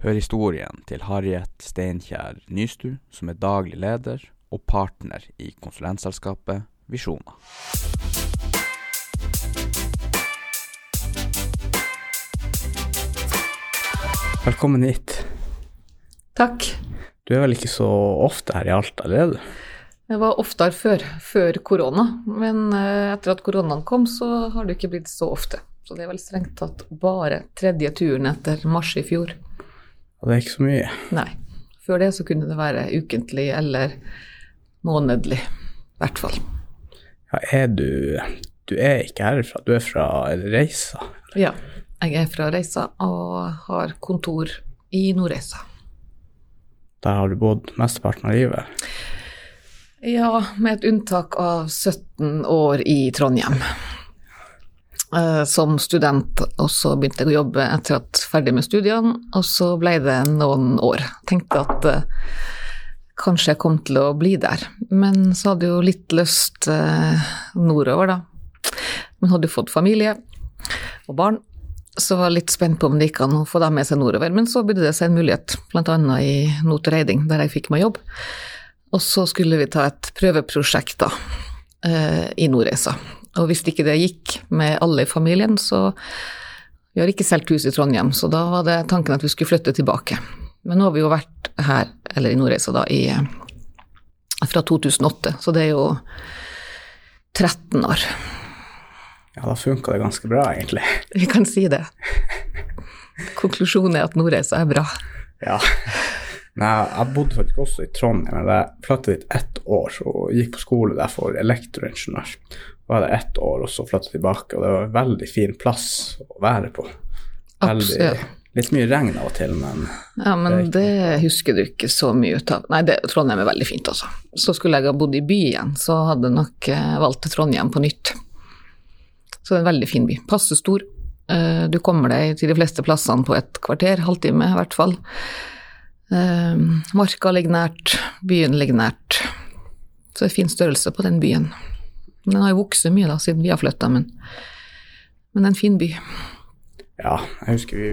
Hør historien til Harriet Steinkjer Nystu, som er daglig leder og partner i konsulentselskapet Visjoner. Velkommen hit. Takk. Du er vel ikke så ofte her i Alta, eller er du? Jeg var oftere før, før korona, men eh, etter at koronaen kom, så har det ikke blitt så ofte. Så det er vel strengt tatt bare tredje turen etter mars i fjor. Og det er ikke så mye. Nei. Før det så kunne det være ukentlig eller månedlig, i hvert fall. Ja, er du Du er ikke herfra, du er fra Reisa? Ja. Jeg er fra Reisa og har kontor i Nordreisa. Der har du bodd mesteparten av livet? Ja, med et unntak av 17 år i Trondheim. Eh, som student, og så begynte jeg å jobbe etter at ferdig med studiene, og så ble det noen år. Tenkte at uh, kanskje jeg kom til å bli der, men så hadde jeg jo litt lyst uh, nordover, da. Men hadde jo fått familie og barn, så var jeg litt spent på om det gikk an å få dem med seg nordover. Men så bydde det seg en mulighet, bl.a. i Notreiding, der jeg fikk meg jobb. Og så skulle vi ta et prøveprosjekt da, uh, i Nordreisa. Og hvis ikke det gikk med alle i familien, så Vi har ikke solgt hus i Trondheim, så da var det tanken at vi skulle flytte tilbake. Men nå har vi jo vært her, eller i Nordreisa, da, i, fra 2008, så det er jo 13 år. Ja, da funka det ganske bra, egentlig. Vi kan si det. Konklusjonen er at Nordreisa er bra. Ja. Nei, jeg bodde faktisk også i Trondheim, jeg flyttet dit ett år og gikk på skole der for elektroingeniør. Var det ett år, og så flytta tilbake, og det var en veldig fin plass å være på. Veldig, Absolutt. litt mye regn av og til, men Ja, men det husker du ikke så mye ut av. Nei, det, Trondheim er veldig fint, altså. Så skulle jeg ha bodd i by igjen, så hadde jeg nok eh, valgt Trondheim på nytt. Så det er en veldig fin by. Passe stor. Eh, Du kommer deg til de fleste plassene på et kvarter, halvtime i hvert fall. Eh, Marka ligger nært, byen ligger nært. Så det er fin størrelse på den byen. Den har jo vokst mye da, siden vi har flytta, men, men det er en fin by. ja, jeg husker vi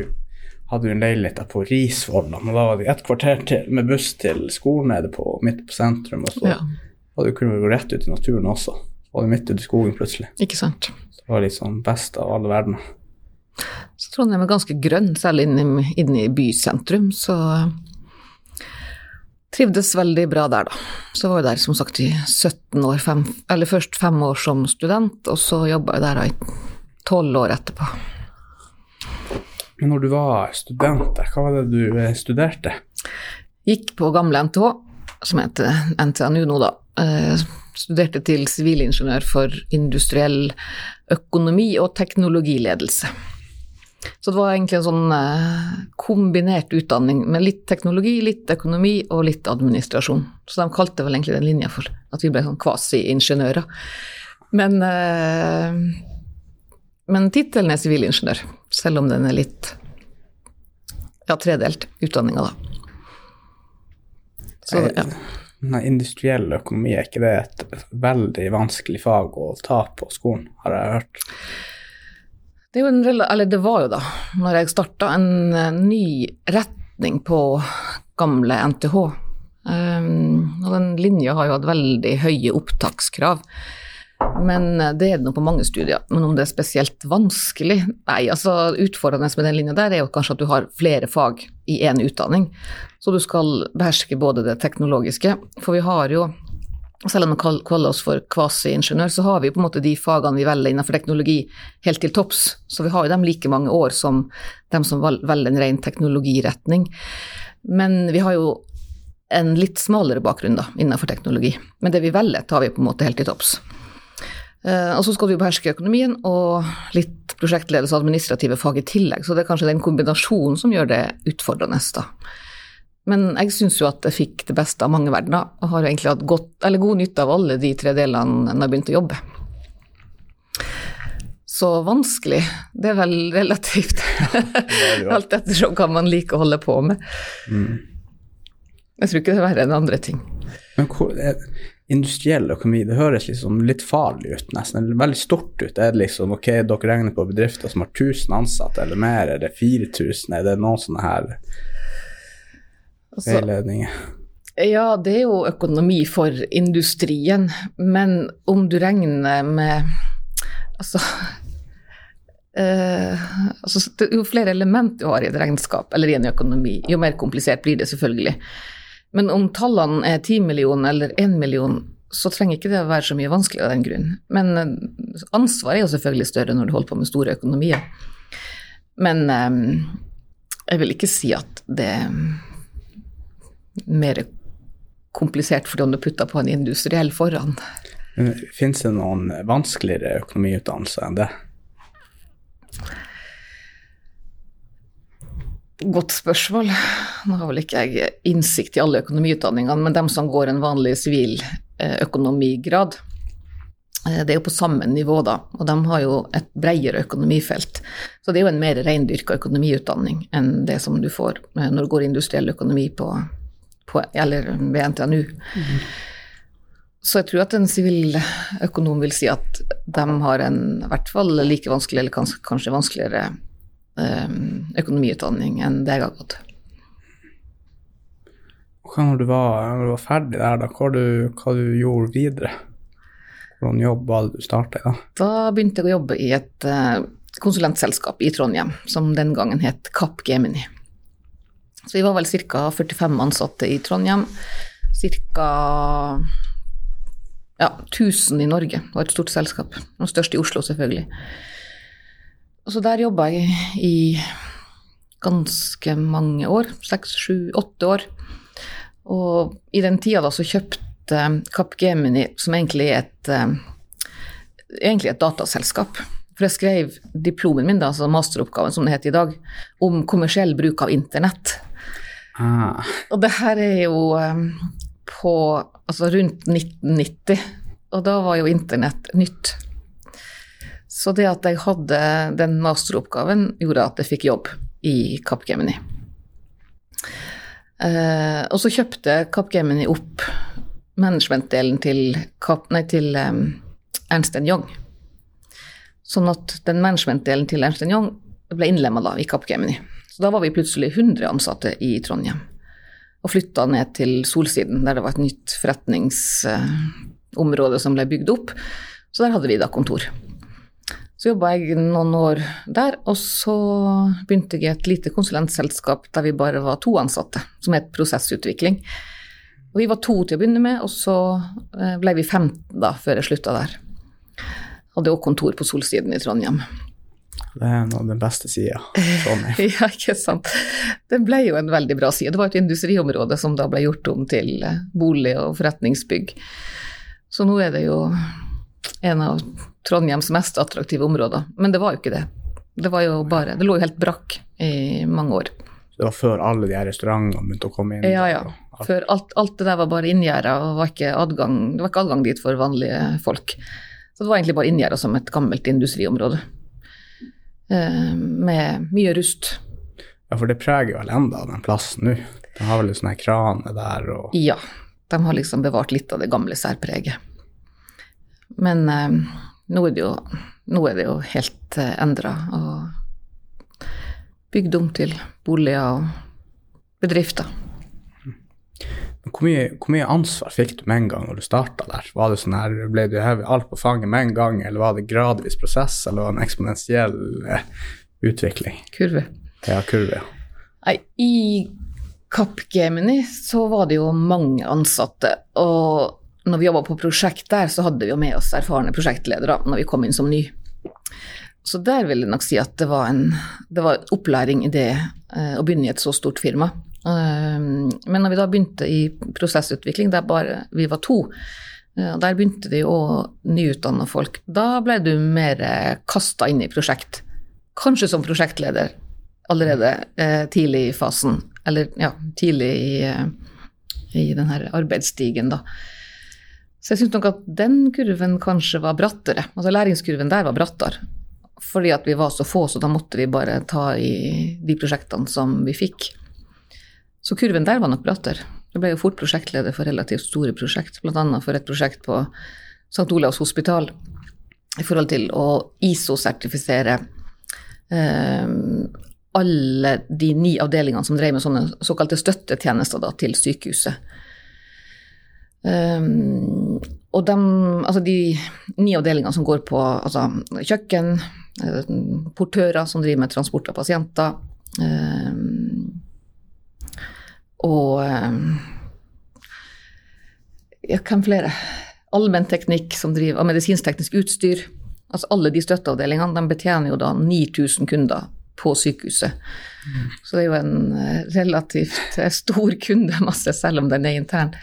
hadde jo en leilighet der på Risvollan, og da var det et kvarter til med buss til skolen nede på, midt på sentrum, og så Ja, og du vi gå rett ut i naturen også. Og det midt ute i skogen plutselig. ikke sant. Så det var sånn best av alle verdener. Så Trondheim er ganske grønn, selv inne, inne i bysentrum, så trivdes veldig bra der, da. Så var jeg der som sagt i 17 år, fem, eller først fem år som student, og så jobba jeg der i tolv år etterpå. Men når du var student hva var det du eh, studerte? Gikk på gamle NTH, som heter NTNU nå, da. Eh, studerte til sivilingeniør for industriell økonomi og teknologiledelse. Så det var egentlig en sånn eh, kombinert utdanning med litt teknologi, litt økonomi og litt administrasjon. Så de kalte vel egentlig den linja for at vi ble sånn kvasi-ingeniører. Men, eh, men tittelen er sivilingeniør, selv om den er litt ja, tredelt, utdanninga, da. Så, ja. Nei, industriell økonomi, er ikke det et veldig vanskelig fag å ta på skolen, har jeg hørt? Det, det var jo da, når jeg starta, en eh, ny retning på gamle NTH. Um, og den linja har jo hatt veldig høye opptakskrav. Men eh, det er det nå på mange studier. Men om det er spesielt vanskelig Nei, altså utfordrende med den linja der er jo kanskje at du har flere fag i én utdanning. Så du skal beherske både det teknologiske, for vi har jo selv om vi kaller oss for kvasi-ingeniør, så har vi på en måte de fagene vi velger innenfor teknologi helt til topps. Så vi har jo dem like mange år som dem som velger en ren teknologiretning. Men vi har jo en litt smalere bakgrunn da, innenfor teknologi. Men det vi velger, tar vi på en måte helt til topps. Eh, og så skal jo beherske økonomien og litt prosjektledelse og administrative fag i tillegg, så det er kanskje den kombinasjonen som gjør det utfordrende, da. Men jeg syns jo at jeg fikk det beste av mange verdener, og har egentlig hatt godt, eller god nytte av alle de tre delene når jeg begynte å jobbe. Så vanskelig, det er vel relativt. Alt ettersom hva man liker å holde på med. Jeg tror ikke det er verre enn andre ting. Men hvor, er, industriell økonomi, det høres liksom litt farlig ut, nesten. Veldig stort ut. Er det liksom ok, dere regner på bedrifter som har 1000 ansatte eller mer, er det 4000, er det noen sånne her veiledninger? ja, det er jo økonomi for industrien, men om du regner med Altså, eh, altså Jo flere element du har i et regnskap eller i en økonomi, jo mer komplisert blir det selvfølgelig. Men om tallene er 10 millioner eller 1 million, så trenger ikke det å være så mye vanskeligere av den grunn. Men eh, ansvaret er jo selvfølgelig større når du holder på med store økonomier. Men eh, jeg vil ikke si at det er mer komplisert fordi du putter på en industriell foran. Fins det noen vanskeligere økonomiutdannelser enn det? Godt spørsmål. Nå har vel ikke jeg innsikt i alle økonomiutdanningene, men dem som går en vanlig sivil eh, økonomigrad, eh, det er jo på samme nivå, da. Og de har jo et bredere økonomifelt. Så det er jo en mer reindyrka økonomiutdanning enn det som du får eh, når du går industriell økonomi på, på eller ved NTNU. Så jeg tror at en siviløkonom vil si at de har en i hvert fall like vanskelig, eller kanskje, kanskje vanskeligere eh, økonomiutdanning enn det jeg har gått. Hva når du var, når du var ferdig der, da? Hva du, hva du gjorde videre? Hvordan jobb var det du starta i da? Da begynte jeg å jobbe i et eh, konsulentselskap i Trondheim, som den gangen het Kapp Gemini. Så vi var vel ca. 45 ansatte i Trondheim. Ca. Ja, 1000 i Norge. Det var et stort selskap. Den største i Oslo, selvfølgelig. Og så der jobba jeg i ganske mange år. Seks, sju, åtte år. Og i den tida da så kjøpte Kapp Gemini, som egentlig er et, eh, egentlig et dataselskap For jeg skrev diplomen min, da, altså masteroppgaven som det heter i dag, om kommersiell bruk av internett. Ah, Og det her er jo eh, på altså rundt 1990, og da var jo internett nytt. Så det at jeg hadde den masteroppgaven, gjorde at jeg fikk jobb i Capgemini. Eh, og så kjøpte Capgemini opp managementdelen til, Cap, nei, til um, Ernst Young. Sånn at den managementdelen til Ernst Young ble innlemma i Capgemini. Så da var vi plutselig 100 ansatte i Trondheim. Og flytta ned til Solsiden, der det var et nytt forretningsområde som ble bygd opp. Så der hadde vi da kontor. Så jobba jeg noen år der, og så begynte jeg i et lite konsulentselskap der vi bare var to ansatte, som het Prosessutvikling. Og vi var to til å begynne med, og så eh, ble vi 15 da, før jeg slutta der. Hadde også kontor på Solsiden i Trondheim. Det er noe av den beste sida. Trondheim. Ja, ikke sant. Det ble jo en veldig bra side. Det var et industriområde som da ble gjort om til eh, bolig og forretningsbygg. Så nå er det jo en av Trondheims mest attraktive områder. Men det var jo ikke det. Det var jo bare Det lå jo helt brakk i mange år. Det var før alle de her restaurantene begynte å komme inn. Ja, ja. Før alt, alt det der var bare inngjerda, og var ikke adgang, det var ikke adgang dit for vanlige folk. Så det var egentlig bare inngjerda som et gammelt industriområde. Eh, med mye rust. Ja, for det preger vel enda den plassen nå. De har vel sånne sånn kraner der og Ja, de har liksom bevart litt av det gamle særpreget. Men eh, nå, er det jo, nå er det jo helt eh, endra og bygd om til boliger og bedrifter. Hvor mye, hvor mye ansvar fikk du med en gang når du starta der? Var det sånn her, Ble du hevet alt på fanget med en gang, eller var det gradvis prosess, eller var det en eksponentiell eh, utvikling? Kurve. Ja, kurve. Nei, i Capgemini så var det jo mange ansatte, og når vi jobba på prosjekt der, så hadde vi jo med oss erfarne prosjektledere når vi kom inn som ny. Så der vil jeg nok si at det var en det var opplæring i det eh, å begynne i et så stort firma. Eh, men når vi da begynte i prosessutvikling, der bare vi var to, eh, der begynte vi å nyutdanne folk, da ble du mer kasta inn i prosjekt. Kanskje som prosjektleder allerede eh, tidlig i fasen, eller ja, tidlig i, eh, i den her arbeidsstigen, da. Så jeg syns nok at den kurven kanskje var brattere. Altså læringskurven der var brattere. Fordi at vi var så få, så da måtte vi bare ta i de prosjektene som vi fikk. Så kurven der var nok brattere. Jeg ble jo fort prosjektleder for relativt store prosjekt, bl.a. for et prosjekt på St. Olavs hospital i forhold til å ISO-sertifisere eh, alle de ni avdelingene som drev med sånne såkalte støttetjenester da, til sykehuset. Um, og de, altså de ni avdelingene som går på altså, kjøkken, eh, portører som driver med transport av pasienter, um, og um, ja, hvem flere? Allmennteknikk som driver av medisinsk-teknisk utstyr. Altså alle de støtteavdelingene de betjener jo da 9000 kunder på sykehuset. Mm. Så det er jo en eh, relativt eh, stor kundemasse, selv om den er intern.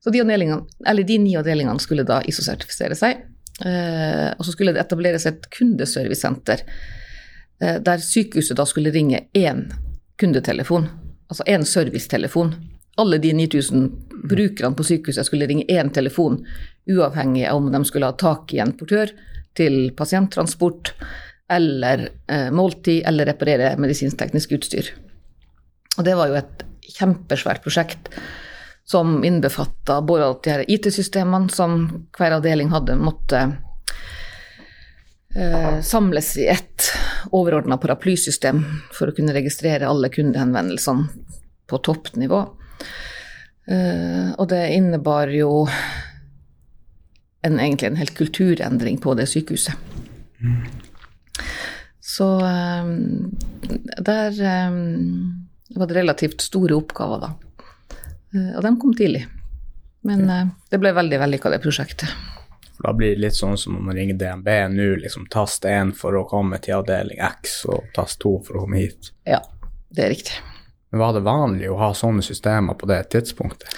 Så de, de ni avdelingene skulle da ISO-sertifisere seg. Eh, og så skulle det etableres et kundeservicesenter eh, der sykehuset da skulle ringe én kundetelefon, altså én servicetelefon. Alle de 9000 brukerne på sykehuset skulle ringe én telefon, uavhengig av om de skulle ha tak i en portør til pasienttransport eller eh, måltid eller reparere medisinsk-teknisk utstyr. Og det var jo et kjempesvært prosjekt som innbefatta både de her IT-systemene som hver avdeling hadde, måtte eh, samles i ett overordna paraplysystem for å kunne registrere alle kundehenvendelsene på toppnivå. Eh, og det innebar jo en, egentlig en helt kulturendring på det sykehuset. Mm. Så eh, der eh, var det relativt store oppgaver, da. Eh, og de kom tidlig. Men. Eh, det ble veldig vellykka, det prosjektet. Da blir det litt sånn som om man ringer DNB nå, liksom tast 1 for å komme til avdeling X og tast 2 for å komme hit. Ja, det er riktig. Men Var det vanlig å ha sånne systemer på det tidspunktet?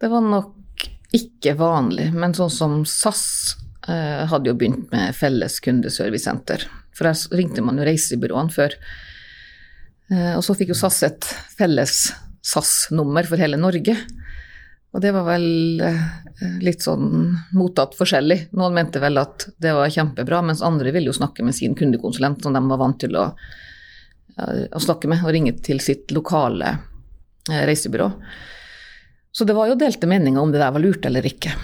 Det var nok ikke vanlig, men sånn som SAS eh, hadde jo begynt med felles kundeservicesenter. For der ringte man jo reisebyråene før. Eh, og så fikk jo SAS et felles SAS-nummer for hele Norge. Og det var vel eh, litt sånn mottatt forskjellig. Noen mente vel at det var kjempebra, mens andre ville jo snakke med sin kundekonsulent, som de var vant til å, å snakke med, og ringe til sitt lokale eh, reisebyrå. Så det var jo delte meninger om det der var lurt eller ikke.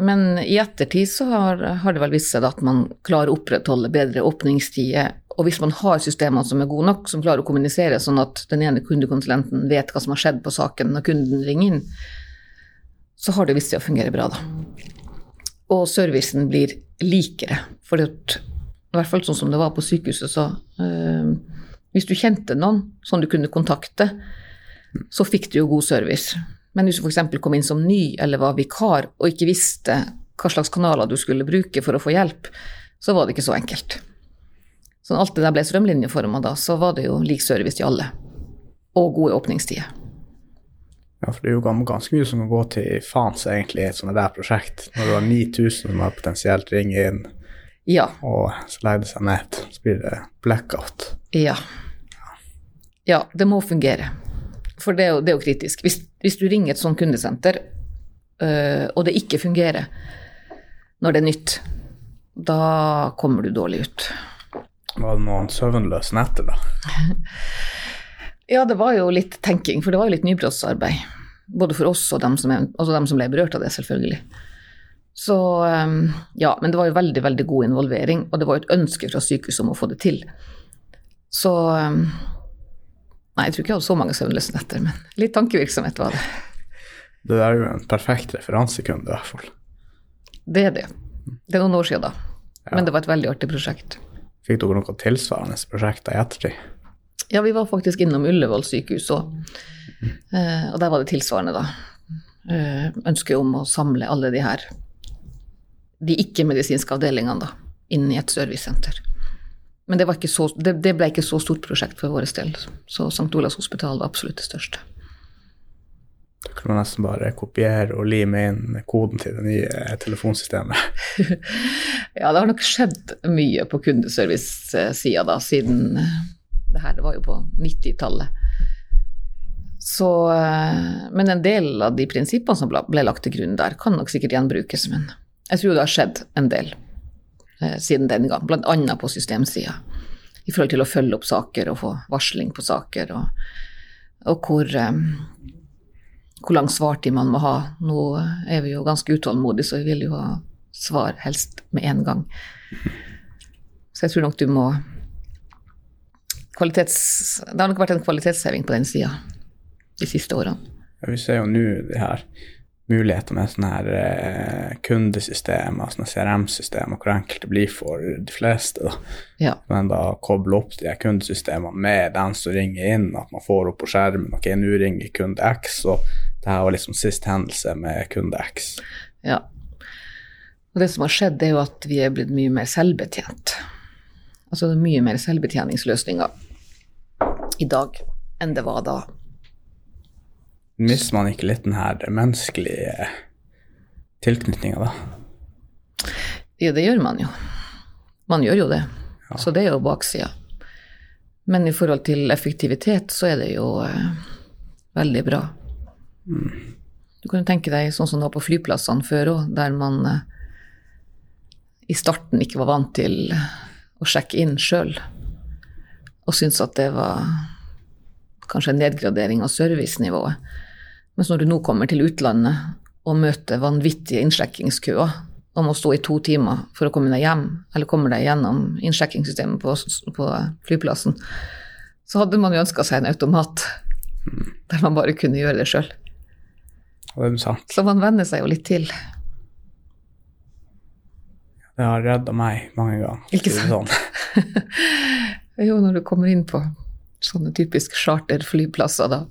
Men i ettertid så har, har det vel vist seg at man klarer å opprettholde bedre åpningstider og hvis man har systemer som er gode nok, som klarer å kommunisere sånn at den ene kundekonsulenten vet hva som har skjedd på saken når kunden ringer inn, så har det vist seg å fungere bra, da. Og servicen blir likere. For i hvert fall sånn som det var på sykehuset, så øh, Hvis du kjente noen som du kunne kontakte, så fikk du jo god service. Men hvis du f.eks. kom inn som ny eller var vikar og ikke visste hva slags kanaler du skulle bruke for å få hjelp, så var det ikke så enkelt. Så alt det der ble strømlinjeforma da, så var det jo lik service til alle. Og gode åpningstider. Ja, for det er jo ganske mye som kan gå til faens egentlig i et sånt der prosjekt. Når du har 9000 som har potensielt ringer inn, ja. og så legger det seg ned, så blir det blackout. Ja. Ja, det må fungere. For det er jo, det er jo kritisk. Hvis, hvis, du ringer et sånt kundesenter, øh, og det ikke fungerer når det er nytt, da kommer du dårlig ut. Var det noen søvnløse netter, da? ja, det var jo litt tenking, for det var jo litt nybrottsarbeid. Både for oss og dem som, er, altså dem som ble berørt av det, selvfølgelig. Så ehm, ja, men det var jo veldig, veldig god involvering, og det var jo et ønske fra sykehuset om å få det til. Så ehm, Nei, jeg tror ikke jeg hadde så mange søvnløse netter, men litt tankevirksomhet var det. Det er jo en perfekt referansekunde, i hvert fall. Det er det. Det er noen år siden da. Ja. Men det var et veldig artig prosjekt. Fikk dere noen tilsvarende prosjekt i ettertid? Ja, vi var faktisk innom Ullevål sykehus òg. Eh, og der var det tilsvarende, da. Eh, ønsket om å samle alle de her de ikke-medisinske avdelingene da, inn i et servicesenter. Men det, så, det, det, ble ikke så stort prosjekt for vår del. Så St. Olavs hospital var absolutt det største. Du kan nesten bare kopiere og lime inn koden til det nye telefonsystemet. ja, det har nok skjedd mye på kundeservice-sida da, siden eh, det her var jo på 90-tallet. Eh, Men en del av de prinsippene som ble lagt til grunn der, kan nok sikkert gjenbrukes. Men jeg tror det har skjedd en del eh, siden den gang, bl.a. på systemsida. I forhold til å følge opp saker og få varsling på saker, og, og hvor eh, hvor lang svartid man må ha. Nå er vi jo ganske utålmodige, så vi vil jo ha svar helst med en gang. Så jeg tror nok du må kvalitets... Det har nok vært en kvalitetsheving på den sida de siste årene. Ja, Vi ser jo nå de her muligheter med sånne her eh, kundesystemer, sånne CRM-systemer, hvor enkelt det blir for de fleste. da. Ja. Men da koble opp de her kundesystemene med den som ringer inn, at man får opp på skjermen ok, nå ringer kunde X, og det her var liksom sist hendelse med kunde X. ja. Og det som har skjedd, er jo at vi er blitt mye mer selvbetjent. Altså det er mye mer selvbetjeningsløsninger i dag enn det var da. Mister man ikke litt den her menneskelige tilknytninga, da? Ja, det gjør man jo. Man gjør jo det. Ja. Så det er jo baksida. Men i forhold til effektivitet så er det jo eh, veldig bra. Du kan jo tenke deg sånn som det var på flyplassene før òg, der man eh, i starten ikke var vant til å sjekke inn sjøl, og syntes at det var kanskje en nedgradering av servicenivået. Mens når du nå kommer til utlandet og møter vanvittige innsjekkingskøer, og må stå i to timer for å komme deg hjem, eller kommer deg gjennom innsjekkingssystemet på, på flyplassen, så hadde man jo ønska seg en automat der man bare kunne gjøre det sjøl. Så man venner seg jo litt til. Det har redda meg mange ganger. Ikke sant? Sånn. Jo, når du kommer inn på sånne typisk charterflyplasser, da.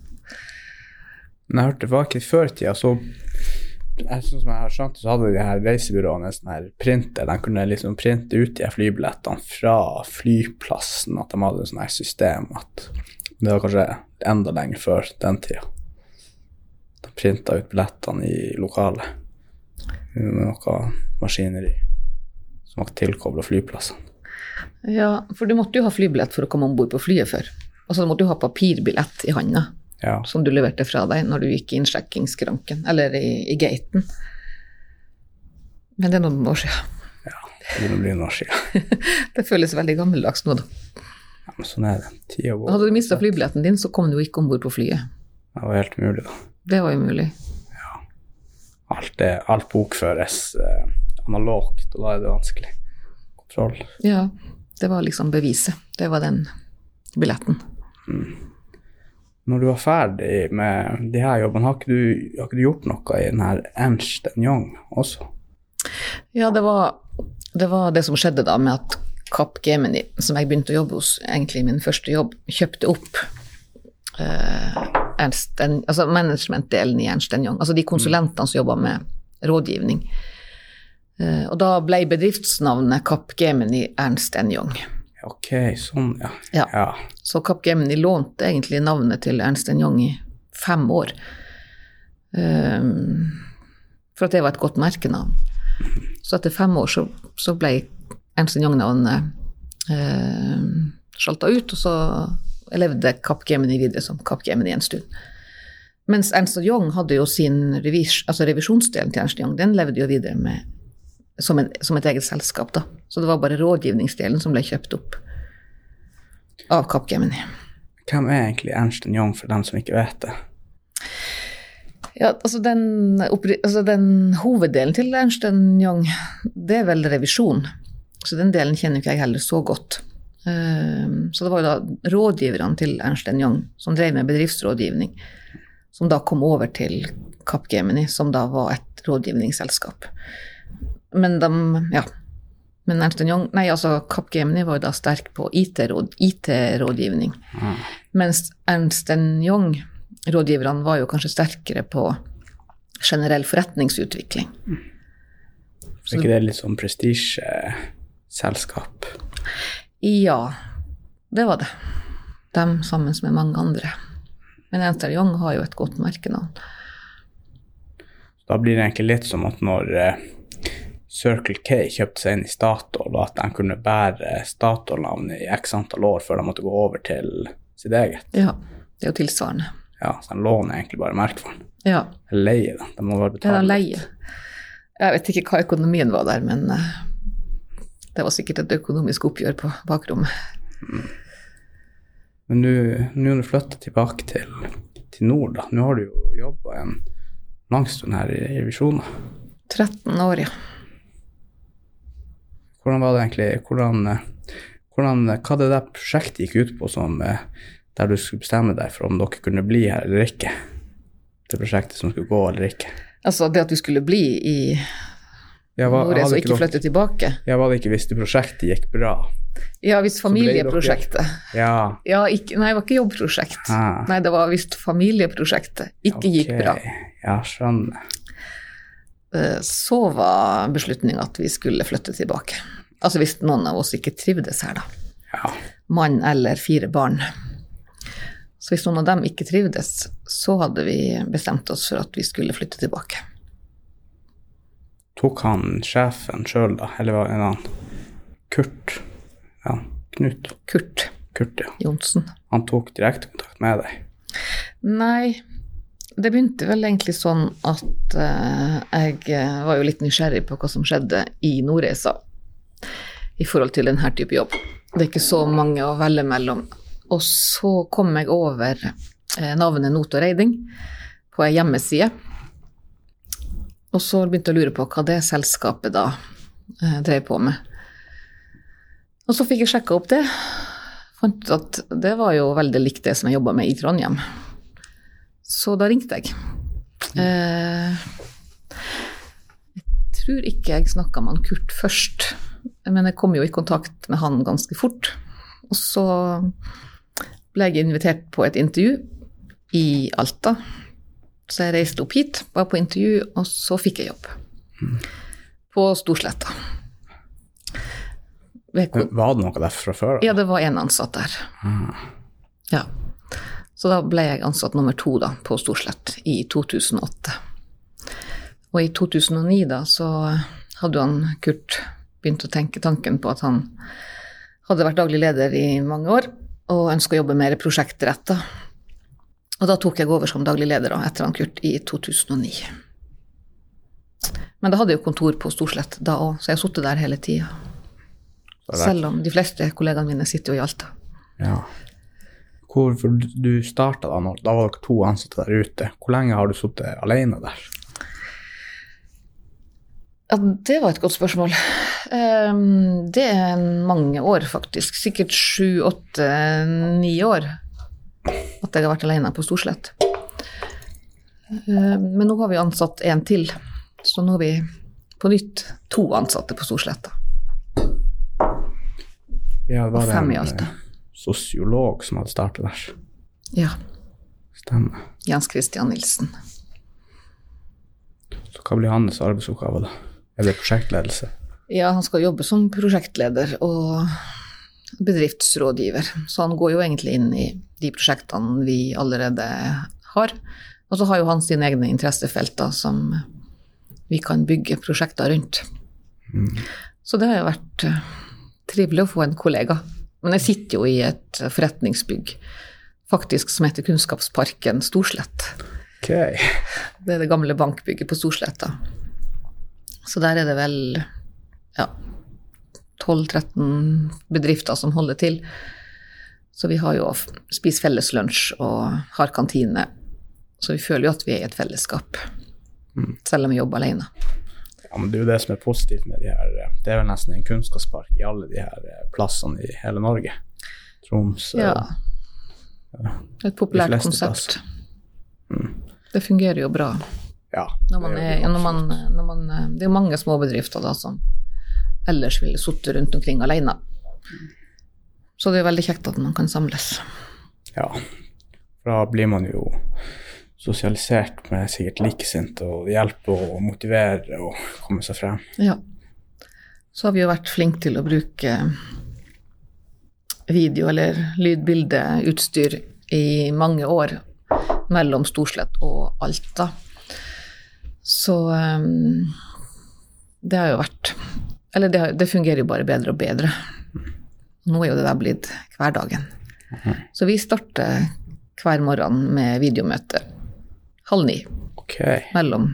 Men jeg hørte tilbake før i tida, så sånn som jeg har skjønt, så hadde de her reisebyråene en sånn her printer. De kunne liksom printe ut de flybillettene fra flyplassen. At de hadde et sånt her system. At det var kanskje enda lenger før den tida. De printa ut billettene i lokalet med noe maskineri som var tilkobla flyplassene. Ja, for du måtte jo ha flybillett for å komme om bord på flyet før. Altså du måtte jo ha papirbillett i handa Ja. som du leverte fra deg når du gikk i innsjekkingsskranken, eller i, i gaten. Men det er noen år siden. ja det begynner å bli noen år siden. Det føles veldig gammeldags nå, da. Ja, men sånn er det. Tida går. Hadde du mista flybilletten din, så kom du jo ikke om bord på flyet. Det var helt umulig, da. Det var umulig. Alt, det, alt bokføres eh, analogt, og da er det vanskelig. Kontroll. Ja, det var liksom beviset. Det var den billetten. Når du var ferdig med de her jobbene, har ikke du, har ikke du gjort noe i den her Ernst Young også? Ja, det var, det var det som skjedde da med at Kapp Gemini, som jeg begynte å jobbe hos, egentlig min første jobb, kjøpte opp eh, Ernst, altså managementdelen i Ernst Young, altså de konsulentene som jobba med rådgivning. Eh, og da ble bedriftsnavnet Kapp Gemini Ernst Young. Ok, sånn, ja. Ja. ja. Så Kapp Gemini lånte egentlig navnet til Ernst Young i fem år. Um, for at det var et godt merkenavn. Så etter fem år så, så ble Ernst Young-navnet uh, sjalta ut, og så levde Kapp Gemini videre som Kapp Gemini en stund. Mens Ernst Young hadde jo sin revis, altså revisjonsdelen til Ernst Young, den levde jo videre med, som, en, som et eget selskap, da. Så det var bare rådgivningsdelen som ble kjøpt opp av Capgemini. Hvem er egentlig Ernst Young, for dem som ikke vet det? Ja, altså den, altså den hoveddelen til Ernst Young, det er vel revisjon. Så den delen kjenner ikke jeg heller så godt. Ehm, Så det var jo da rådgiverne til Ernst Young som drev med bedriftsrådgivning, som da kom over til Capgemini, som da var et rådgivningsselskap. Men de, ja. Men Ernst Young, nei altså Capgemini var jo da sterk på IT-rådgivning. IT-rådgivning. Mens Ernst Young, rådgiverne, var jo kanskje sterkere på generell forretningsutvikling. Så er ikke det litt sånn prestisjeselskap? Ja, det var det. Dem sammen med mange andre. Men Ernst Young har jo et godt merkenavn. Da blir det egentlig litt som at når eh, Circle K kjøpte seg inn i Statoil, og at de kunne bære Statoil-navnet i x antall år før de måtte gå over til sitt eget. Ja, det er jo tilsvarende. Ja, så de låner egentlig bare merkevaren. Ja, Eller leier, da. De må bare det er betale. leier. leie. Jeg vet ikke hva økonomien var der, men eh, det var sikkert et økonomisk oppgjør på bakrommet. Men nå når har du flyttet tilbake til, til nord, da. Nå har du jo jobba en lang stund her i, i Visjoner. 13 13 år, ja. Hvordan var det egentlig Hvordan, eh, Hvordan, hva det der prosjektet gikk ut på, som, eh, der du skulle bestemme deg for om dere kunne bli her eller ikke? Det prosjektet som skulle gå eller ikke? Altså det at vi skulle bli i Ja, hva, Nordreis og ikke dere- flytte tilbake. ja, var det ikke hvis det prosjektet gikk bra? Ja, hvis dere- familieprosjektet. Ja. Ja, ikke, nei, det var ikke jobbprosjekt. Ah. Nei, det var hvis familieprosjektet. Ikke gikk bra. Ja, skjønner. Eh, Så var beslutninga at vi skulle flytte tilbake. Altså hvis noen av oss ikke trivdes her, da. Ja. Mann eller fire barn. Så hvis noen av dem ikke trivdes, så hadde vi bestemt oss for at vi skulle flytte tilbake. Tok han sjefen sjøl, da? Eller var det en annen? Kurt? Ja, Knut? Kurt Kurt, ja. Johnsen. Han tok direktekontakt med deg? Nei, det begynte vel egentlig sånn at uh, jeg var jo litt nysgjerrig på hva som skjedde i Nordreisa i forhold til denne type jobb. Det er ikke så mange å velge mellom. Og så kom jeg over eh, navnet Not og Reiding på ei hjemmeside. Og så begynte jeg å lure på hva det selskapet da eh, drev på med. Og så fikk jeg sjekka opp det. Fant ut at det var jo veldig likt det som jeg jobba med i Trondheim. Så da ringte jeg. Eh, jeg tror ikke jeg snakka med han Kurt først, men jeg kom jo i kontakt med han ganske fort. Og så ble jeg invitert på et intervju i Alta. Så jeg reiste opp hit, var på intervju, og så fikk jeg jobb. På Storsletta. Var det noe der fra før? ja, det var én ansatt der. Ja. Så da ble jeg ansatt nummer to da, på Storslett i 2008. Og i 2009 da, så hadde han Kurt begynt å tenke tanken på at han hadde vært daglig leder i mange år og ønska å jobbe mer prosjektretta. Og da tok jeg over som daglig leder da, etter han Kurt i 2009. Men da hadde jeg jo kontor på Storslett da òg, så jeg har sittet der hele tida. Selv om de fleste kollegaene mine sitter jo i Alta. Ja. Hvorfor du- du starta da, da var dere to ansatte der ute. Hvor lenge har du sittet alene der? Ja, det var et godt spørsmål. Ehm, Det er mange år, faktisk. Sikkert sju, åtte, ni år at jeg har vært alene på Storslett. Ehm, Men nå har vi ansatt en til, så nå har vi på nytt to ansatte på Storsletta. Ja, var det fem en i alt, eh, sosiolog som hadde startet der? Ja. Stemmer. Jens Christian Nilsen. Så hva blir hans arbeidsoppgave da? Er det prosjektledelse? Ja, han skal jobbe som prosjektleder og bedriftsrådgiver, så han går jo egentlig inn i de prosjektene vi allerede har. Og så har jo han sine egne interessefelter som vi kan bygge prosjekter rundt. Så det har jo vært eh, trivelig å få en kollega. Men jeg sitter jo i et forretningsbygg faktisk som heter Kunnskapsparken Storslett. Okay. Det er det gamle bankbygget på Storsletta. Så der er det vel ja, 12-13 bedrifter som holder til. Så vi har jo spist felles lunsj og har kantine. Så vi føler jo at vi er i et fellesskap, selv om vi jobber alene. Ja, men det er jo det som er positivt med de her eh, Det er vel nesten en kunnskapspark i alle de her eh, plassene i hele Norge. Troms Ja. Et populært konsept. Mm. Det fungerer jo bra. Ja, Når man det er, jo når man, når man, det er jo mange småbedrifter da, som ellers ville sittet rundt omkring alene. Så det er veldig kjekt at man kan samles. Ja. For da blir man jo sosialisert med sikkert likesinte og hjelper og motiverer og komme seg frem. Ja. Så har vi jo vært flinke til å bruke video- eller lydbildeutstyr i mange år mellom Storslett og Alta. Så um, det har jo vært Eller det, det fungerer jo bare bedre og bedre. Nå er jo det der blitt hverdagen. Så vi starter hver morgen med videomøte halv ni Ok, mellom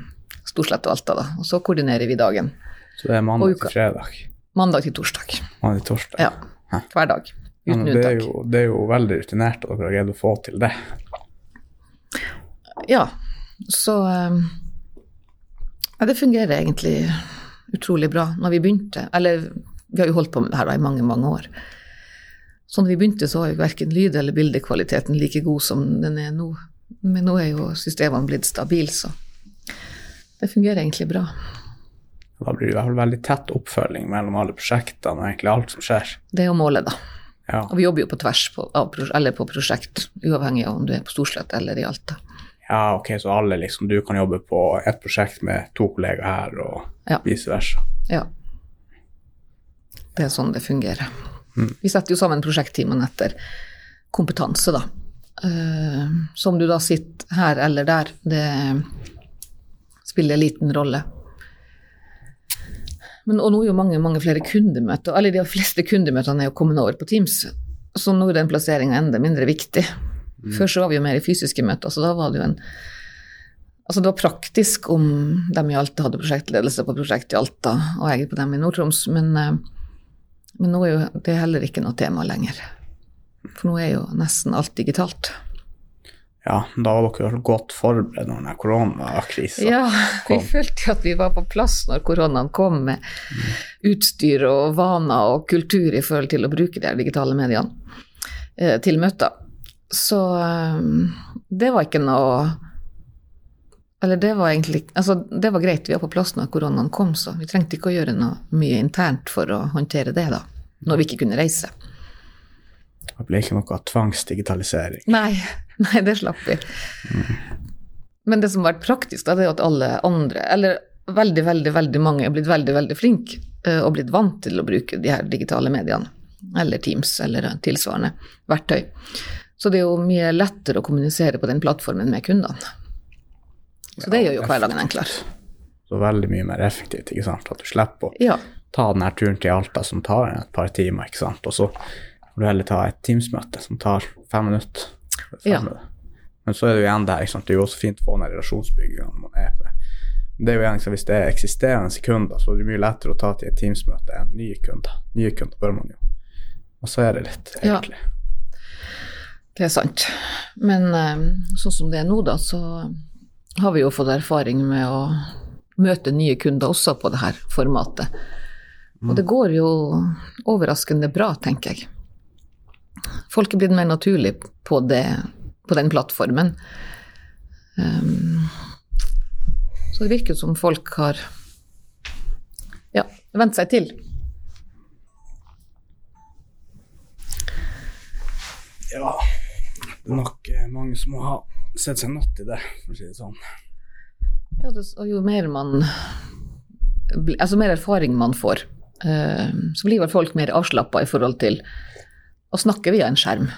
Storslett og Alta, da. Og så koordinerer vi dagen. så det er mandag til fredag. Mandag til torsdag. Mandag til torsdag. Ja. Hver dag. Uten men det, er jo, det er jo veldig rutinert at dere har greid å få til det. Ja. Så um, ja, det fungerer egentlig utrolig bra. Når vi begynte, eller vi har jo holdt på med det her da, i mange, mange år. Så når vi begynte, så var jo verken lyd- eller bildekvaliteten like god som den er nå. Men nå er jo systemene blitt stabile, så det fungerer egentlig bra. Da blir det i hvert fall veldig tett oppfølging mellom alle prosjektene og egentlig alt som skjer. Det er jo målet, da. Ja, Og vi jobber jo på tvers på, eller på prosjekt, uavhengig av om du er på Storslett eller i Alta. ja ok, så alle liksom Du kan jobbe på et prosjekt med to kollegaer her, og Ja. vice versa. Ja. Det er sånn det fungerer. Vi setter jo sammen prosjektteamene etter kompetanse, da. Uh, så om du da sitter her eller der, det spiller liten rolle. Men, og nå er jo mange, mange flere kundemøter, eller de fleste kundemøtene er jo kommet over på Teams, så nå er den plasseringa enda mindre viktig. Før så var vi jo mer i fysiske møter, så da var det jo en Altså det var praktisk om de i Alta hadde prosjektledelse på prosjekt i Alta, og jeg på dem i Nord-Troms, men, eh, men nå er jo det heller ikke noe tema lenger. For nå er jo nesten alt digitalt. Ja, da var dere godt forberedt når denne koronakrisa Ja, vi følte at vi var på plass når koronaen kom med utstyr og vaner og kultur i forhold til å bruke de digitale mediene eh, til møter. Så eh, det var ikke noe Eller det var egentlig Altså, det var greit, vi var på plass når koronaen kom, så vi trengte ikke å gjøre noe mye internt for å håndtere det, da. Når vi ikke kunne reise. Det ble ikke noe tvangsdigitalisering. Nei, nei, det slapp vi. Men det som har vært praktisk, da, det er at alle andre, eller veldig, veldig, veldig mange, er blitt veldig, veldig flinke eh, og blitt vant til å bruke de her digitale mediene, eller Teams eller tilsvarende verktøy. Så det er jo mye lettere å kommunisere på den plattformen med kundene. Så det gjør jo hverdagen enklere. Så veldig mye mer effektivt, ikke sant. At du slipper å Ja, ta denne turen til Alta som tar et par timer, ikke sant. Og så får du heller ta et Teams-møte som tar fem minutter. Fem Ja. minutter. Men så er det jo igjen der, ikke sant. Det er jo også fint å få ned relasjonsbygginga når man er på. Det er jo igjen, Hvis det er eksisterende kunder, så er det mye lettere å ta til et Teams-møte enn nye kunder. Nye kunder bør man jo. Og så er det litt, Ja. egentlig. det er sant. Men eh, sånn som det er nå, da, så har vi jo fått erfaring med å møte nye kunder også på det her formatet. Og det går jo overraskende bra, tenker jeg. Folk er blitt mer naturlig på, det, på den plattformen. Um, så det virker som folk har ja, vent seg til. Ja, det er nok eh, mange som må ha sett seg natt i det, for å si det sånn. Ja, det, og jo mer man Altså mer erfaring man får, eh, så blir vel folk mer avslappa i forhold til å snakke via en skjerm.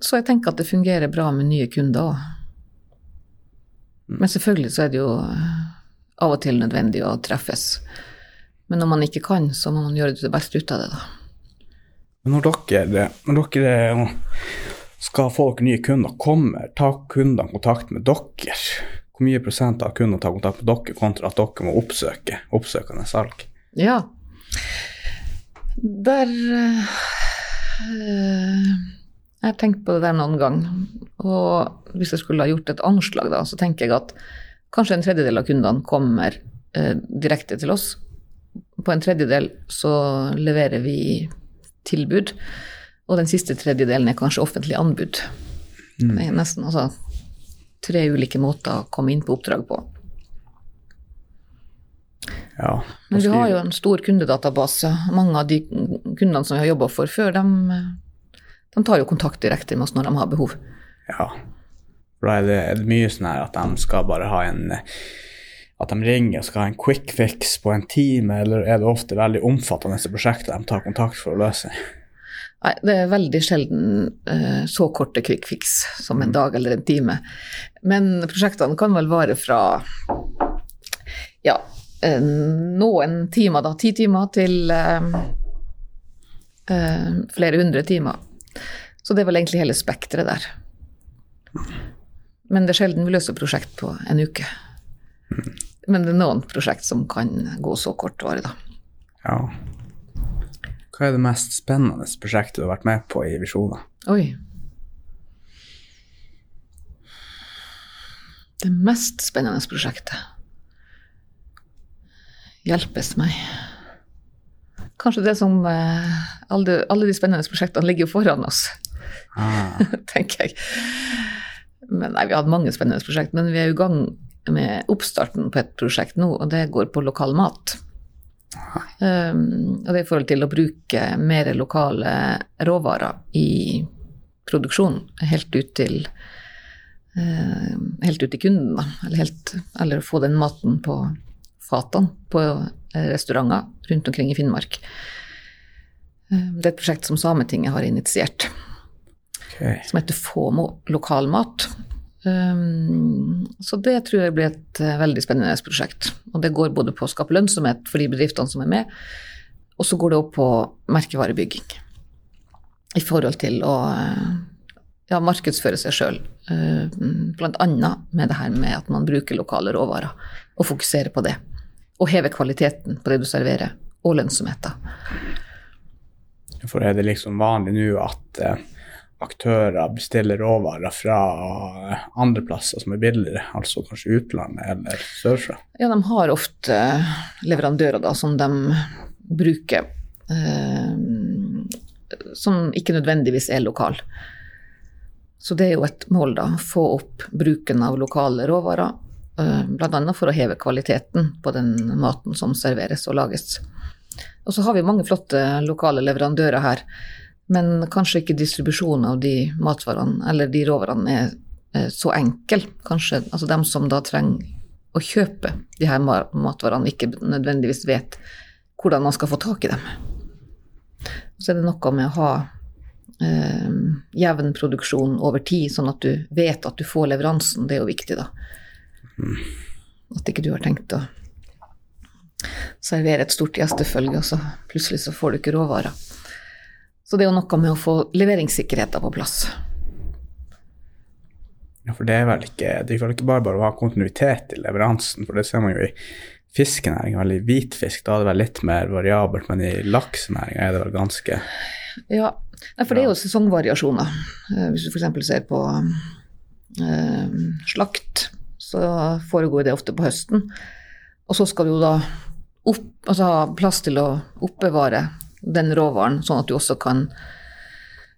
Så jeg tenker at det fungerer bra med nye kunder òg. Men selvfølgelig så er det jo eh, av og til nødvendig å treffes. Men når man ikke kan, så må man gjøre det beste ut av det, da. Men når dere, når dere skal få dere nye kunder, kommer tar kundene kontakt med dere? Hvor mye prosent av kundene tar kontakt med dere, kontra at dere må oppsøke oppsøkende salg? Ja. Der øh, Jeg har tenkt på det der noen gang. Og hvis jeg skulle ha gjort et anslag, da, så tenker jeg at kanskje en tredjedel av kundene kommer øh, direkte til oss. På en tredjedel så leverer vi tilbud. Og den siste tredjedelen er kanskje offentlig anbud. Det er nesten altså tre ulike måter å komme inn på oppdrag på. Ja, Men vi har jo en stor kundedatabase. Mange av de kundene som vi har jobba for før, de, de tar jo kontakt direkte med oss når de har behov. ja. For da det, er det mye sånn her at de skal bare ha en At de ringer og skal ha en quick fix på en time, eller er det ofte veldig omfattende prosjekter de tar kontakt for å løse? Nei, det er veldig sjelden uh, så korte quick fix som en dag eller en time. Men prosjektene kan vel vare fra ja, eh, noen timer, da, ti timer, til uh, uh, flere hundre timer. Så det er vel egentlig hele spekteret der. Men det er sjelden vi løser prosjekt på en uke. Men det er noen prosjekt som kan gå så kortvarig, da. Ja. Hva er det mest spennende prosjektet du har vært med på i Visjoner? Oi. Det mest spennende prosjektet Hjelpes meg. kanskje det som eh, alle, alle, de spennende prosjektene ligger jo foran oss, ah. tenker jeg. Men nei, vi har hatt mange spennende prosjekt, men vi er i gang med oppstarten på et prosjekt nå, og det går på lokal mat. Um, og det er i forhold til å bruke mer lokale råvarer i produksjonen, helt ut til uh, helt ut til kunden, da. Eller, helt, eller få den maten på fatene på eh, restauranter rundt omkring i Finnmark. Um, det er et prosjekt som Sametinget har initiert, okay. som heter Få lokal lokalmat. Um, så det tror jeg blir et uh, veldig spennende prosjekt. Og det går både på å skape lønnsomhet for de bedriftene som er med, og så går det opp på merkevarebygging. I forhold til å uh, ja, markedsføre seg sjøl. Uh, Bl.a. med det her med at man bruker lokale råvarer, og fokuserer på det. Og hever kvaliteten på det du serverer, og lønnsomheten. For er det liksom vanlig nå at aktører bestiller råvarer fra andre plasser som er billigere, altså kanskje utlandet eller sørfra? Ja, de har ofte leverandører da, som de bruker, eh, som ikke nødvendigvis er lokal. Så det er jo et mål, da, få opp bruken av lokale råvarer. Eh, Bl.a. for å heve kvaliteten på den maten som serveres og lages. Og så har vi mange flotte lokale leverandører her men kanskje ikke distribusjonen av de matvarene eller de råvarene er, er så enkel. Kanskje altså dem som da trenger å kjøpe de her matvarene, ikke nødvendigvis vet hvordan man skal få tak i dem. Så er det noe med å ha eh, jevn produksjon over tid, sånn at du vet at du får leveransen. Det er jo viktig, da. At ikke du har tenkt å servere et stort gjestefølge, og så plutselig så får du ikke råvarer. Så det er jo noe med å få leveringssikkerheten på plass. Ja, for det er vel ikke Det er vel ikke bare bare å ha kontinuitet i leveransen, for det ser man jo i fiskenæringen, veldig i hvitfisk, da er det vel litt mer variabelt, men i laksenæringa er det vel ganske Ja, for det er jo sesongvariasjoner. Eh, hvis du f.eks. ser på eh, slakt, så foregår det ofte på høsten. Og så skal du jo da opp, altså ha plass til å oppbevare den råvaren, sånn at du også kan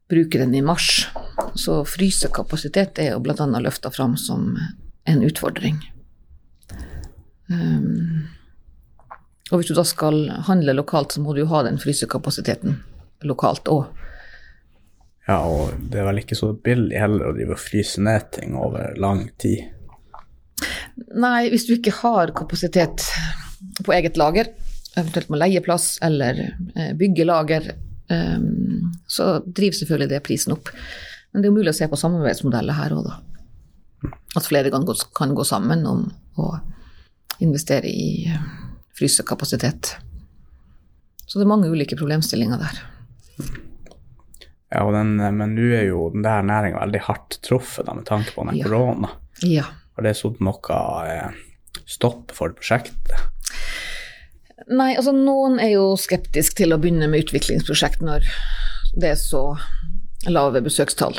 bruke den i mars. Så frysekapasitet er jo bl.a. løfta fram som en utfordring. Um, og hvis du da skal handle lokalt, så må du jo ha den frysekapasiteten lokalt òg. Ja, og det er vel ikke så billig heller å drive og fryse ned ting over lang tid? Nei, hvis du ikke har kapasitet på eget lager, eventuelt må leie plass eller eh, bygge lager, ehm, så driver selvfølgelig det prisen opp. Men det er mulig å se på samarbeidsmodeller her òg, da. At flere kan gå, kan gå sammen om å investere i eh, frysekapasitet. Så det er mange ulike problemstillinger der. Ja, den, men nå er jo den der næringa veldig hardt truffet med tanke på den ja. korona. Ja. Har det satt noe eh, stopp for prosjektet? Nei, altså noen er jo skeptisk til å begynne med utviklingsprosjekt når det er så lave besøkstall.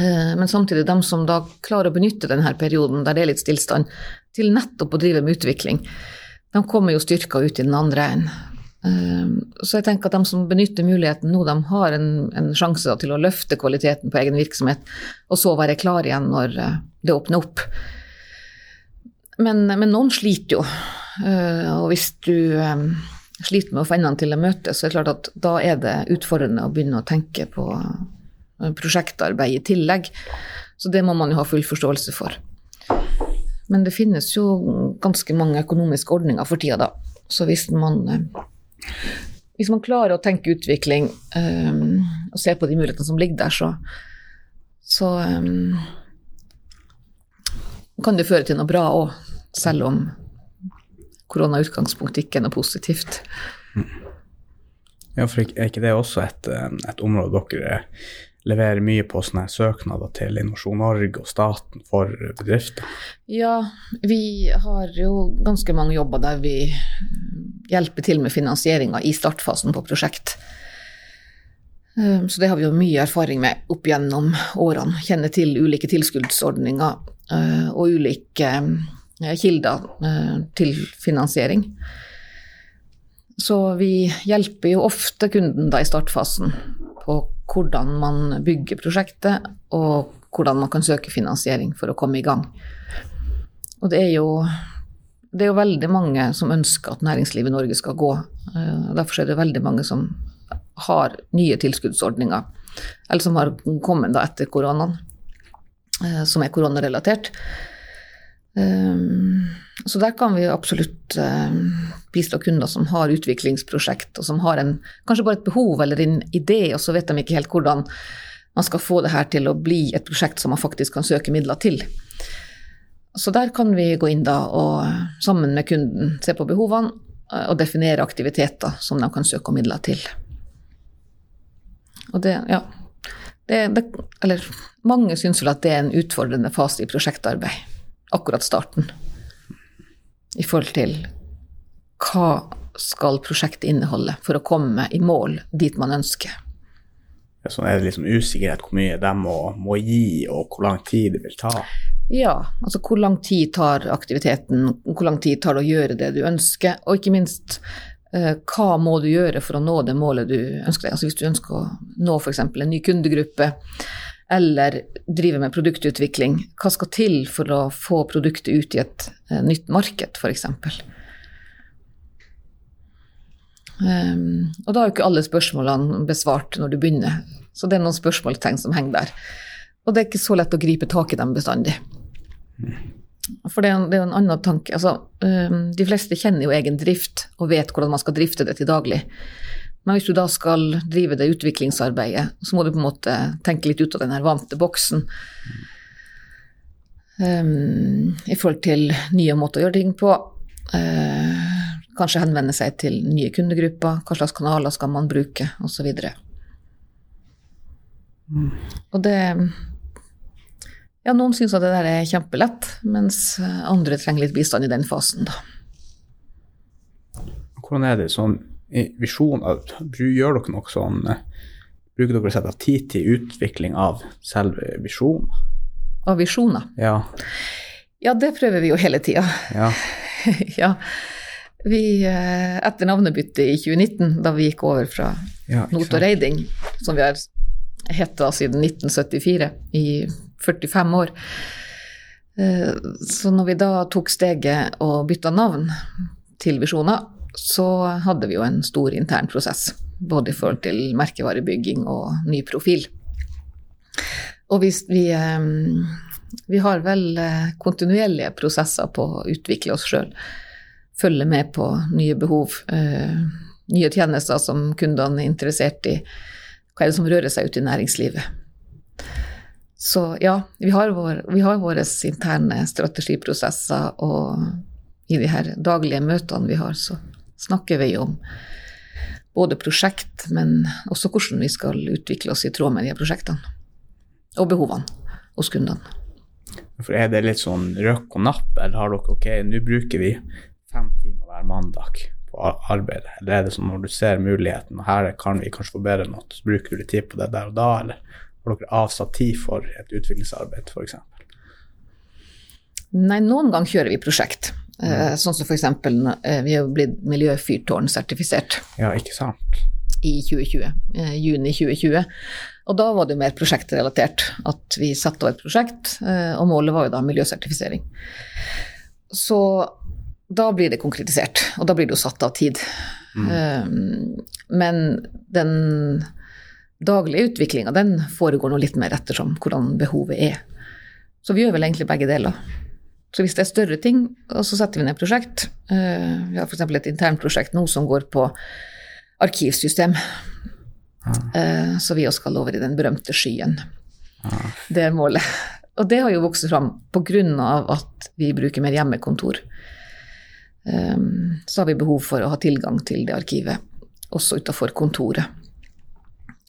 Eh, men samtidig, de som da klarer å benytte denne perioden der det er litt stillstand, til nettopp å drive med utvikling, de kommer jo styrka ut i den andre enden. Eh, så jeg tenker at de som benytter muligheten nå, de har en, en sjanse til å løfte kvaliteten på egen virksomhet, og så være klar igjen når eh, det åpner opp. Men, men noen sliter jo. Eh, og hvis du sliter med å få endene til å møtes, så er det klart at da er det utfordrende å begynne å tenke på eh, prosjektarbeid i tillegg. Så det må man jo ha full forståelse for. Men det finnes jo ganske mange økonomiske ordninger for tida, da. Så hvis man, hvis man klarer å tenke utvikling um, og se på de mulighetene som ligger der, så, så um, kan det føre til noe bra òg, selv om koronautgangspunkt ikke er noe positivt. Ja, for er ikke det også et, et område dere leverer mye på sånne søknader til Innovasjon Norge og staten for bedrifter? Ja, vi har jo ganske mange jobber der vi hjelper til med finansieringa i startfasen på prosjekt. Eh, så det har vi jo mye erfaring med opp gjennom årene. Kjenner til ulike tilskuddsordninger eh, og ulike kilder eh, til finansiering. Så vi hjelper jo ofte kunden da i startfasen på hvordan man bygger prosjektet, og hvordan man kan søke finansiering for å komme i gang. Og det er jo, det er jo veldig mange som ønsker at næringslivet i Norge skal gå. Eh, derfor er det veldig mange som har nye tilskuddsordninger, eller som har kommet da etter koronaen, eh, som er koronarelatert. Um, så der kan vi absolutt uh, bistå kunder som har utviklingsprosjekt, og som har en, kanskje bare et behov eller en idé, og så vet de ikke helt hvordan man skal få det her til å bli et prosjekt som man faktisk kan søke midler til. Så der kan vi gå inn da og sammen med kunden se på behovene uh, og definere aktiviteter som de kan søke om midler til. Og det, ja det, det, Eller mange syns vel at det er en utfordrende fase i prosjektarbeid. Akkurat starten i forhold til hva skal prosjektet inneholde for å komme i mål dit man ønsker. Ja, sånn er det liksom usikkerhet hvor mye de må, må, gi, og hvor lang tid det vil ta? Ja, altså hvor lang tid tar aktiviteten, hvor lang tid tar det å gjøre det du ønsker, og ikke minst eh, hva må du gjøre for å nå det målet du ønsker deg. Altså hvis du ønsker å nå f.eks. en ny kundegruppe, eller drive med produktutvikling, hva skal til for å få produktet ut i et uh, nytt marked, f.eks.? Um, ehm, og da er jo ikke alle spørsmålene besvart når du begynner, så det er noen spørsmålstegn som henger der. Og det er ikke så lett å gripe tak i dem bestandig. For det er, en, det er en annen tanke. Altså, um, de fleste kjenner jo egen drift og vet hvordan man skal drifte det til daglig. Men hvis du da skal drive det utviklingsarbeidet, så må du på en måte tenke litt ut av den her vante boksen. Um, I forhold til nye måter å gjøre ting på. Uh, kanskje henvende seg til nye kundegrupper. Hva slags kanaler skal man bruke, osv. Mm. Og det Ja, noen syns at det der er kjempelett, mens andre trenger litt bistand i den fasen, da. Hvordan er det sånn visjoner Gjør dere noe sånn eh, Bruker dere å sette av tid til utvikling av selve visjonen? Av visjoner? Ja. ja, det prøver vi jo hele tida. Ja. ja. Vi, eh, etter navnebyttet i 2019, da vi gikk over fra ja, Not og Reiding, som vi har hett siden 1974, i 45 år eh, Så når vi da tok steget og bytta navn til Visjoner, så hadde vi jo en stor intern prosess. Både i forhold til merkevarebygging og ny profil. Og vi, vi, vi har vel eh, kontinuerlige prosesser på å utvikle oss sjøl. Følge med på nye behov, eh, nye tjenester som kundene er interessert i. Hva er det som rører seg ute i næringslivet? Så ja, vi har, vår, vi har våre interne strategiprosesser, og i de her daglige møtene vi har, så snakker vi om både prosjekt, men også hvordan vi skal utvikle oss i tråd med de prosjektene. Og behovene hos kundene. For Er det litt sånn røkk og napp, eller har dere ok, nå bruker vi fem timer hver mandag på arbeidet? Eller er det sånn når du ser muligheten, og her kan vi kanskje forbedre noe, så bruker du litt tid på det der og da, eller har dere avsatt tid for et utviklingsarbeid, f.eks.? Nei, noen ganger kjører vi prosjekt. Uh, sånn som f.eks. Eh, vi har blitt miljøfyrtårnsertifisert. Ja, ikke sant. I 2020, uh, eh, juni 2020. Og da var det mer prosjektrelatert. At vi satte av et prosjekt, og målet var jo da miljøsertifisering. Så da blir det konkretisert, og da blir det jo satt av tid. Mm. men den daglige utviklinga, den foregår nå litt mer ettersom hvordan behovet er. Så vi gjør vel egentlig begge deler. Så hvis det er større ting, så setter vi ned prosjekt eh, Vi har f.eks. et internt prosjekt nå som går på arkivsystem. Ah. Så vi også skal over i den berømte skyen. Ah. Det er målet. Og det har jo vokst fram pga. at vi bruker mer hjemmekontor. Eh, så har vi behov for å ha tilgang til det arkivet, også utafor kontoret.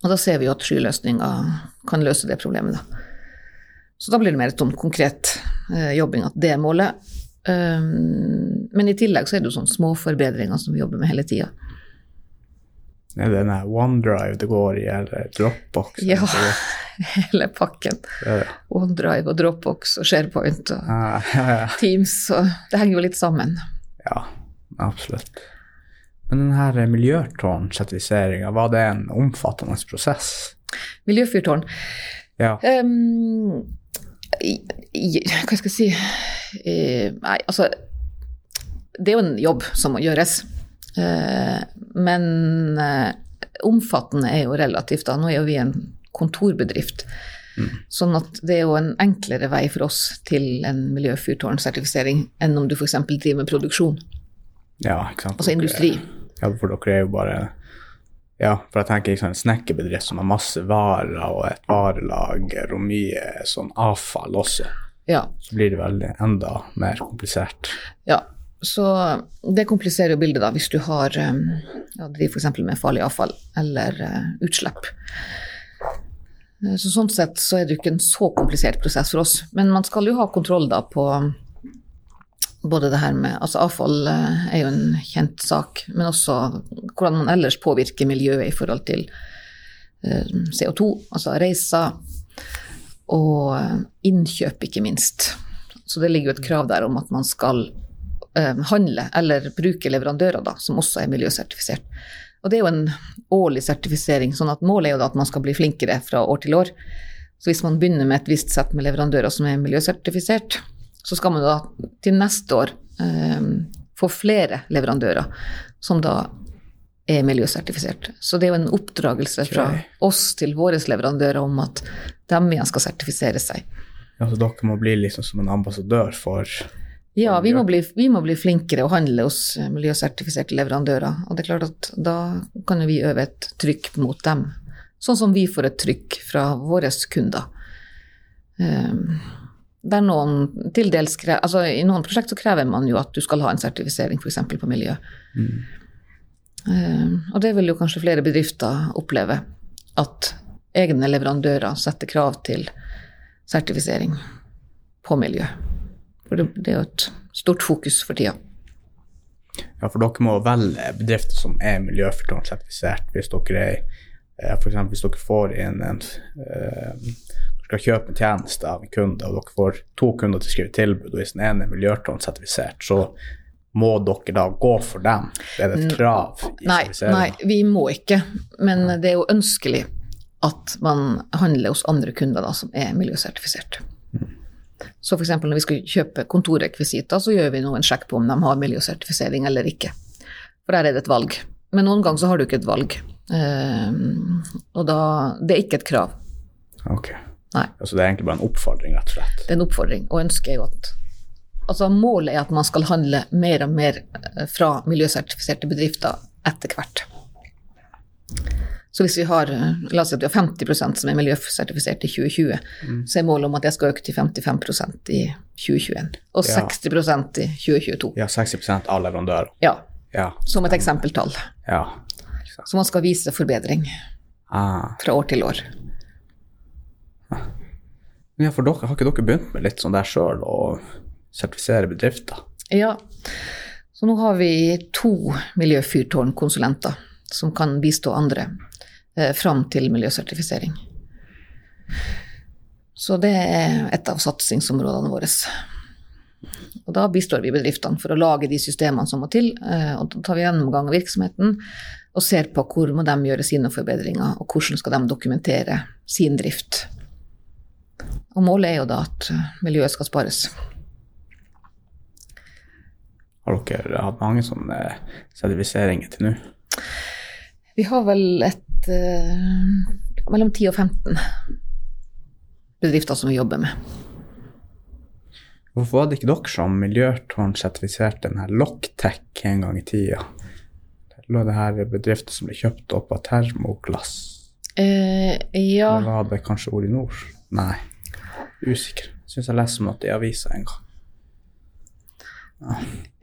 Og da ser vi jo at skyløsninger kan løse det problemet, da. Så da blir det mer et sånn konkret eh, jobbing at det er målet. Um, men i tillegg så er det jo sånne småforbedringer som vi jobber med hele tida. Er det denne OneDrive det går i, eller Dropbox? Ja, hele pakken. Ja, ja. OneDrive og Dropbox og SharePoint og ah, ja, Teams. Og det henger jo litt sammen. Ja, absolutt. Men denne miljøtårnsertifiseringa, var det en omfattende prosess? Miljøfyrtårn. Ja. Um, hva skal jeg si eh, Nei, altså Det er jo en jobb som må gjøres. Eh, men eh, omfattende er jo relativt, da. Nå er jo vi en kontorbedrift. Mm. Sånn at det er jo en enklere vei for oss til en miljøfyrtårnsertifisering enn om du f.eks. driver med produksjon. Ja, ikke sant. Altså industri. Ja, for dere er jo bare Ja, for jeg tenker liksom en snekkerbedrift som har masse varer og et varelager og mye sånn avfall også. Ja. Så blir det veldig enda mer komplisert. Ja, så det kompliserer jo bildet da, hvis du har ja, driver f.eks. med farlig avfall eller uh, utslipp. Eh, så sånn sett så er det jo ikke en så komplisert prosess for oss. Men man skal jo ha kontroll da på både det her med Altså avfall eh, er jo en kjent sak, men også hvordan man ellers påvirker miljøet i forhold til uh, CO2, altså reiser, og innkjøp, ikke minst. Så det ligger jo et krav der om at man skal handle eller bruke leverandører da, som også er miljøsertifisert. Og det er jo en årlig sertifisering, sånn at målet er jo da at man skal bli flinkere fra år til år. Så hvis man begynner med et visst sett med leverandører som er miljøsertifisert, så skal man da til neste år eh, få flere leverandører som da er miljøsertifisert. Så det er jo en oppdragelse fra oss til våre leverandører om at de igjen skal sertifisere seg. Ja, så dere må bli liksom som en ambassadør for Ja, vi må, bli, vi må bli flinkere å handle hos miljøsertifiserte leverandører. Og det er klart at da kan vi øve et trykk mot dem. Sånn som vi får et trykk fra våre kunder. Um, der noen til dels krever, altså I noen prosjekt så krever man jo at du skal ha en sertifisering f.eks. på miljø. Um, og det vil jo kanskje flere bedrifter oppleve. At egne leverandører setter krav til sertifisering på miljø. For det, det er jo et stort fokus for tida. Ja, for dere må velge bedrifter som er miljøfyrtårnsertifisert. Hvis dere er eh, eksempel hvis dere får inn en eh, Dere skal kjøpe en tjeneste av en kunde, og dere får to kunder til å skrive tilbud, og hvis den ene er miljøtårnsertifisert, så må dere da gå for dem? Det er det et krav Nei, nei, vi må ikke. Men det er jo ønskelig at man handler hos andre kunder da, som er miljøsertifisert. Så f.eks. når vi skal kjøpe kontorrekvisitter, så gjør vi nå en sjekk på om de har miljøsertifisering eller ikke. For der er det et valg. Men noen ganger så har du ikke et valg. Uh, og da Det er ikke et krav. Ok. Nei. Altså det er egentlig bare en oppfordring, rett og slett? Det er en oppfordring, og ønsket er jo at Altså målet er at man skal handle mer og mer eh, fra miljøsertifiserte bedrifter etter hvert. Så hvis vi har, eh, la oss si at vi har 50% som er miljøsertifisert i 2020, så er målet om at det skal øke til 55% i 2021. Og Ja. 60% i 2022. Ja, 60% av leverandører. Ja, Ja. som et eksempeltall. ja. Så man skal vise forbedring Ah. fra år til år. Ja, for dere, har ikke dere begynt med litt sånn der sjøl, å sertifisere bedrifter? Ja, så nå har vi to miljøfyrtårnkonsulenter som kan bistå andre eh, fram til miljøsertifisering. Så det er et av satsingsområdene våre. Og da bistår vi bedriftene for å lage de systemene som må til, eh, og da tar vi gjennomgang av virksomheten og ser på hvor må de gjøre sine forbedringer, og hvordan skal de dokumentere sin drift. Og målet er jo da at eh, miljøet skal spares. Har dere hatt mange sånne sertifiseringer til nå? Vi har vel et uh, mellom 10 og 15 bedrifter som vi jobber med. Hvorfor var det ikke dere som miljøtårn sertifiserte den Locktech en gang i tida? Det lå det her bedrifter som ble kjøpt opp av termoglass. Eh, ja, Eller var det kanskje Orinor? Nei, usikker. Syns jeg leser om at i avisa en gang.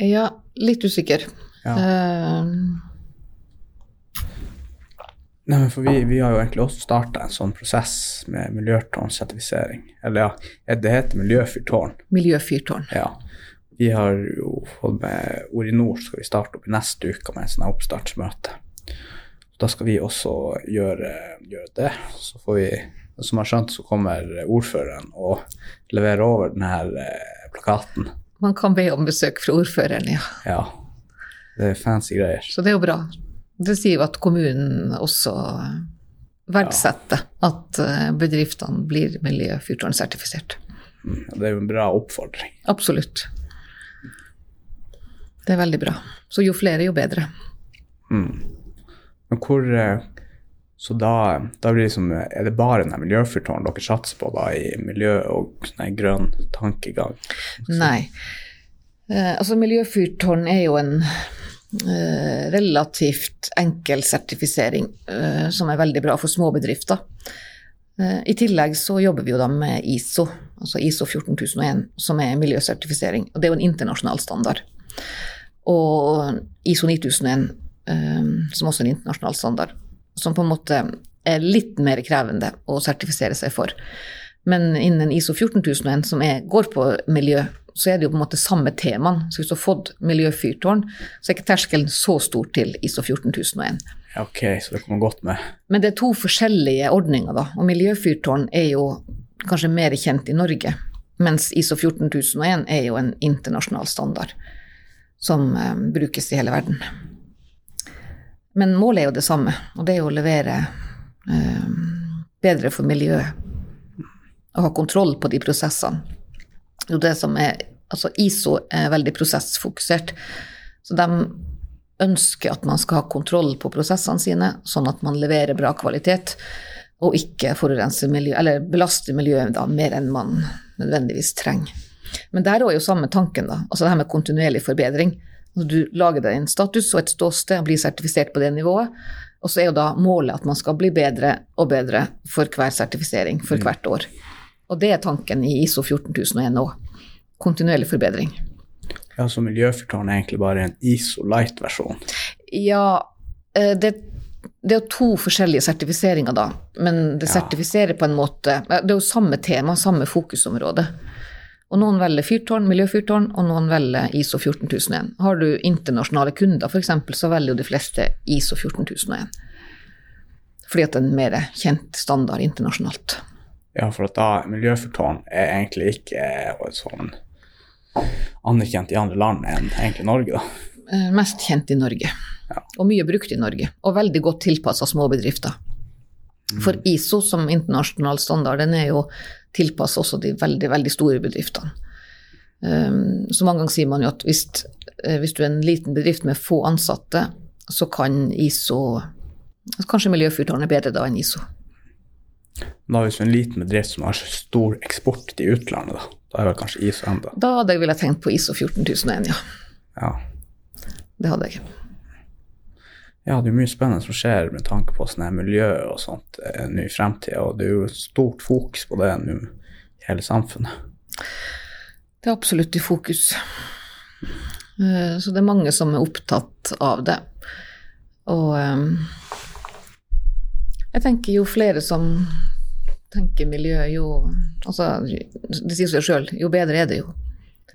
ja, litt usikker. Ja. Uh... Nei, men for vi, vi har jo egentlig også starta en sånn prosess med miljøtårnsertifisering. Eller ja, det heter miljøfyrtårn. miljøfyrtårn. Ja. Vi har jo fått med Orinor, skal vi starte opp i neste uke med en sånn oppstartsmøte. Da skal vi også gjøre, gjøre det. Så får vi, som har skjønt, så kommer ordføreren og leverer over denne eh, plakaten. Man kan be om besøk fra ordføreren, ja. Ja. Det er fancy greier. Så det er jo bra. Det sier jo at kommunen også verdsetter at eh, bedriftene blir miljøfyrtårnsertifisert. Mm, Det er jo en bra oppfordring. Absolutt. Det er veldig bra. Så jo flere, jo bedre. Men hvor eh, Så da, da blir det liksom Er det bare den miljøfyrtårnen dere satser på da i miljø og nei, grønn tankegang? Nei. Eh, altså miljøfyrtårn er jo en eh, relativt enkel sertifisering eh, som er veldig bra for små bedrifter. Eh, I tillegg så jobber vi jo da med ISO, altså ISO 14001, som er miljøsertifisering. Og det er jo en internasjonal standard. Og ISO 9001, eh, som også er en internasjonal standard, som på en måte er litt mer krevende å sertifisere seg for. Men innen ISO 14001, som er, går på miljø, så er det jo på en måte samme temaen. Så hvis du har fått miljøfyrtårn, så er ikke terskelen så stor til ISO 14001. Ok, så det kommer godt med. Men det er to forskjellige ordninger, da. Og miljøfyrtårn er jo kanskje mer kjent i Norge, mens ISO 14001 er jo en internasjonal standard som eh, brukes i hele verden. Men målet er jo det samme, og det er jo å levere eh, bedre for miljøet. Og ha kontroll på de prosessene. Jo det som er Altså ISO er veldig prosessfokusert, så de ønsker at man skal ha kontroll på prosessene sine, sånn at man leverer bra kvalitet, og ikke forurense miljø, eller belaster miljøet da, mer enn man nødvendigvis trenger. Men der er jo samme tanken, da. Altså det her med kontinuerlig forbedring. Altså du lager deg en status og et ståsted og blir sertifisert på det nivået. Og så er jo da målet at man skal bli bedre og bedre for hver sertifisering, for hvert år. Og det er tanken i ISO 14001 nå. Kontinuerlig forbedring. Ja, så miljøfyrtårn er egentlig bare en ISO light-versjon. Ja, eh, det, det er jo to forskjellige sertifiseringer, da. Men det Ja. sertifiserer på en måte Det er jo samme tema, samme fokusområde. Og noen velger fyrtårn, miljøfyrtårn, og noen velger ISO 14001. Har du internasjonale kunder, f.eks., så velger jo de fleste ISO 14001. Fordi at det er en mer kjent standard internasjonalt. Ja, for at da miljøfyrtårn er egentlig ikke eh, sånn anerkjent i andre land enn egentlig Norge, da. Eh, Mest kjent i Norge, Ja. og mye brukt i Norge. Og veldig godt tilpassa småbedrifter. For ISO som internasjonal standard, den er jo tilpassa også de veldig, veldig store bedriftene. Um, så mange ganger sier man jo at hvis, eh, hvis du er en liten bedrift med få ansatte, så kan ISO Kanskje miljøfyrtårn er bedre da enn ISO. Da hvis du er en liten bedrift som har stor eksport til utlandet, da, da er vel kanskje ISO enda. Da hadde jeg ville tenkt på ISO 14001, ja. Ja. Det hadde jeg. Ja, det er mye spennende som skjer med tanke på sånn her miljø og sånt eh, nå i fremtida, og det er jo stort fokus på det nå i hele samfunnet. Det er absolutt i fokus. Eh, Så det er mange som er opptatt av det. Og eh, jeg tenker jo flere som tenker miljø, jo Altså, det sier seg sjøl, jo bedre er det jo.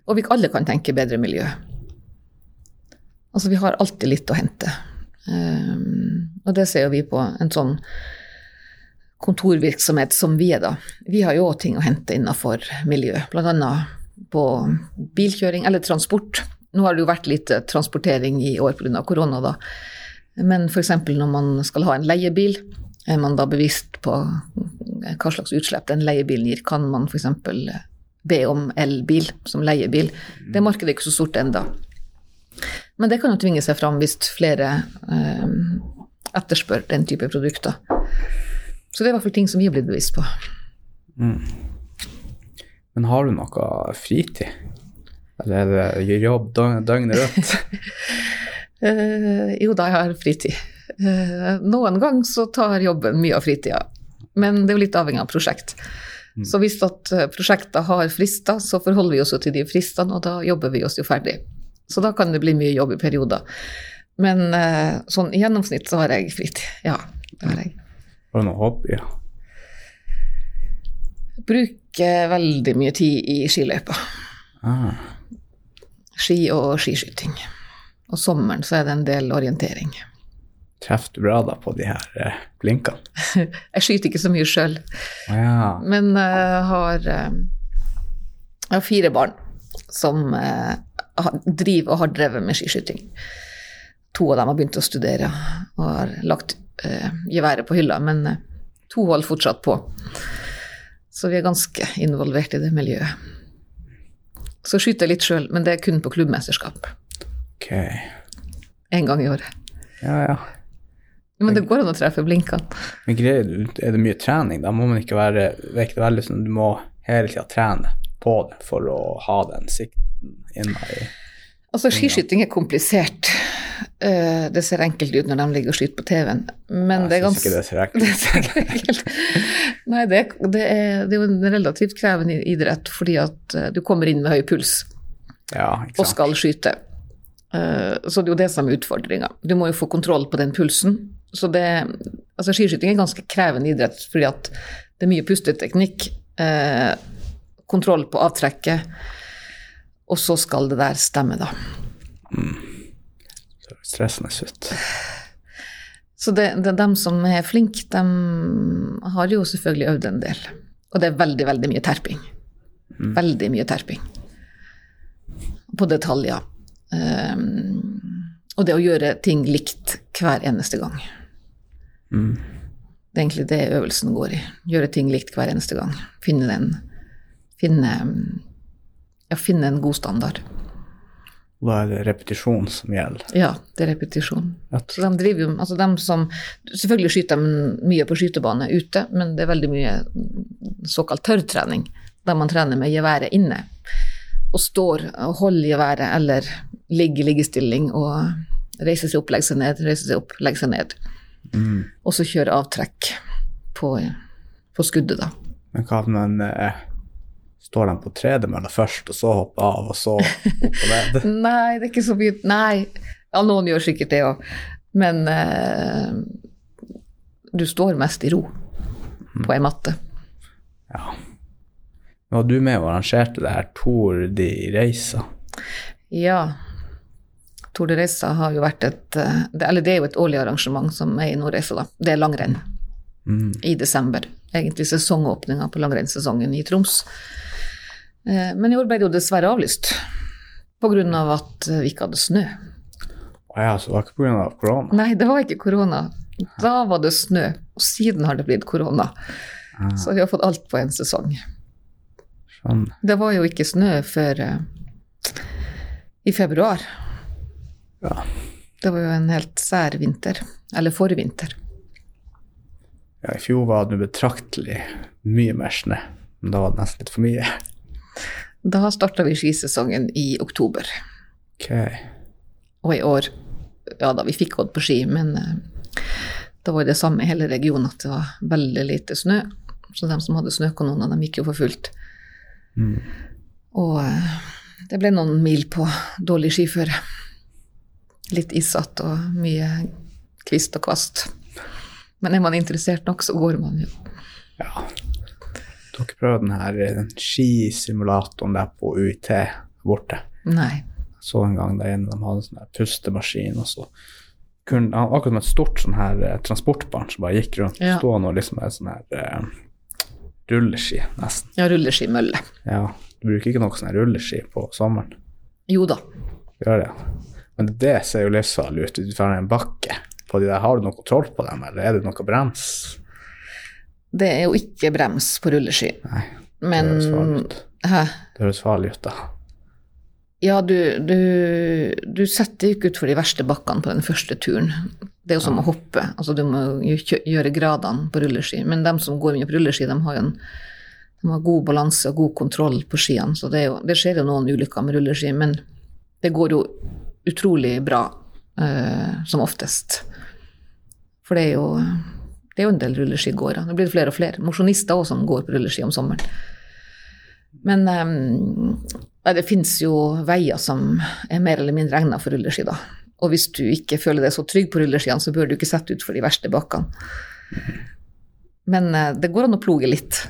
Og vi alle kan tenke bedre miljø. Altså, vi har alltid litt å hente. Eh, Og det ser jo vi på en sånn kontorvirksomhet som vi er, da. Vi har jo òg ting å hente innenfor miljø, bl.a. på bilkjøring eller transport. Nå har det jo vært litt transportering i år pga. korona, da. Men f.eks. når man skal ha en leiebil, er man da bevisst på hva slags utslipp den leiebilen gir? Kan man f.eks. be om elbil som leiebil? Det markedet er ikke så stort enda. Men det kan jo tvinge seg fram hvis flere eh, etterspør den type produkter. Så det er i hvert fall ting som vi har blitt bevisst på. Men har du noe fritid? Eller er det jobb døgnet rundt? Eh, jo da, jeg har fritid. Eh, noen ganger så tar jobben mye av fritida, men det er jo litt avhengig av prosjekt. Så hvis at eh, prosjekter har frister, så forholder vi oss jo til de fristene, og da jobber vi oss jo ferdig. Så da kan det bli mye jobb i perioder. Men eh, sånn i gjennomsnitt så har jeg fritid. Ja, det har jeg. Har du noen hobbyer? Bruker veldig mye tid i skiløypa. Ah, Ski og skiskyting. Og sommeren så er det en del orientering. treffer du bra da på de her eh, blinkene? Jeg skyter ikke så mye sjøl. Ja. Men jeg har, uh, jeg har fire barn som har- driver og har drevet med skiskyting. To av dem har begynt å studere og har lagt eh, geværet på hylla, men eh, to holder fortsatt på. Så vi er ganske involvert i det miljøet. Så skyter jeg litt sjøl, men det er kun på klubbmesterskap. Ok. En gang i året. Ja, ja. Men det går an å treffe blinkene. Men greier du, er det mye trening? Da må man ikke være Det veldig sånn du må hele tida trene på det for å ha den sikten inne i Altså, skiskyting er komplisert. Eh, Det ser enkelt ut når de ligger og skyter på TV-en, men det er Jeg syns ganske ikke det ser ekkelt Det så. Nei, det, det, er, det er jo en relativt krevende idrett, fordi at eh, du kommer inn med høy puls Ja, og skal skyte. Eh, Så det er jo det som er utfordringa. Du må jo få kontroll på den pulsen. Så det Altså, skiskyting er en ganske krevende idrett fordi at det er mye pusteteknikk, kontroll på avtrekket, og så skal det der stemme, da. Det høres Stressende ut. Så det, det er dem som er flinke, de har jo selvfølgelig øvd en del. Og det er veldig, veldig mye terping. Veldig mye terping. På detaljer. Um, og det å gjøre ting likt hver eneste gang. Det er egentlig det øvelsen går i. Gjøre ting likt hver eneste gang. Finne den Finne, ja, finne en god standard. Da er det repetisjon som gjelder. Ja, det er repetisjon. At, de driver jo Altså de som Selvfølgelig skyter de mye på skytebane ute, men det er veldig mye såkalt tørrtrening, der man trener med geværet inne. Og står og holder geværet, eller ligger i liggestilling og reiser seg opp, legger seg ned, reiser seg opp, legger seg ned. mm. Og så kjøre avtrekk på, på skuddet, da. Men hva om en eh, Står de på tredemølla først, og så hopper av, og så opp og ned? Nei, det er ikke så mye Nei. Ja, noen gjør sikkert det òg. Men eh, du står mest i ro på ei matte. Ja. Var du med og arrangerte det her Tour de Reisa? Ja. Tour de Reisa har jo vært et eh, det, Eller det er jo et årlig arrangement som er i Nordreisa, da. Det er langrenn Mm. i desember. Egentlig sesongåpninga på langrennssesongen i Troms. Eh, Men i år ble det jo dessverre avlyst. På grunn av at eh, vi ikke hadde snø. Å ja, så det var ikke pga. korona? Nei, det var ikke korona. Da var det snø. Og siden har det blitt korona. Ah, Så vi har fått alt på en sesong. sånn. Det var jo ikke snø før uh, i februar. Ja. Det var jo en helt sær vinter. Eller forvinter. ja, i fjor var det betraktelig mye mer snø. Men da var det nesten litt for mye. Da starta vi skisesongen i oktober. Ok. Og i år, ja da, vi fikk gått på ski, men uh, da var det samme i hele regionen at det var veldig lite snø. Så de som hadde snøkanoner, de gikk jo for fullt. Mm. Og uh, det ble noen mil på dårlig skiføre. Litt isete og mye kvist og kvast. Men er man interessert nok, så går man jo. Ja. Dere prøvde den her skisimulatoren der på UiT borte. Nei. Så en gang der inne de hadde en sånn pustemaskin, og så kunne han akkurat som et stort sånn her eh, transportbarn som bare gikk rundt, Ja. stående og liksom med sånn her uh, rulleski, nesten. Ja, rulleskimølle. Ja, du bruker ikke noe sånn rulleski på sommeren. Jo da. Gjør det? Men det ser jo livsfarlig ut. Du tar en bakke på de der. Har du noe kontroll på dem, eller er det noe brems? Det er jo ikke brems på rulleski. Nei, Men det høres farlig ut. Hæ? Det høres farlig ut, da. Ja, du, du, du setter jo ikke utfor de verste bakkene på den første turen. Det er jo som å hoppe. Altså, du må jo gjøre gradene på rulleski. Men de som går mye på rulleski, de har jo en de har god balanse og god kontroll på skiene. Så det, jo, det skjer jo noen ulykker med rulleski, men det går jo utrolig bra eh, som oftest. For det er jo, det er jo en del rulleskigåere. Det blir flere og flere. Mosjonister også som går på rulleski om sommeren. Men um, det fins jo veier som er mer eller mindre egna for rulleski, da. Og hvis du ikke føler deg så trygg på rulleskiene, så bør du ikke sette ut for de verste bakkene. Men uh, det går an å ploge litt.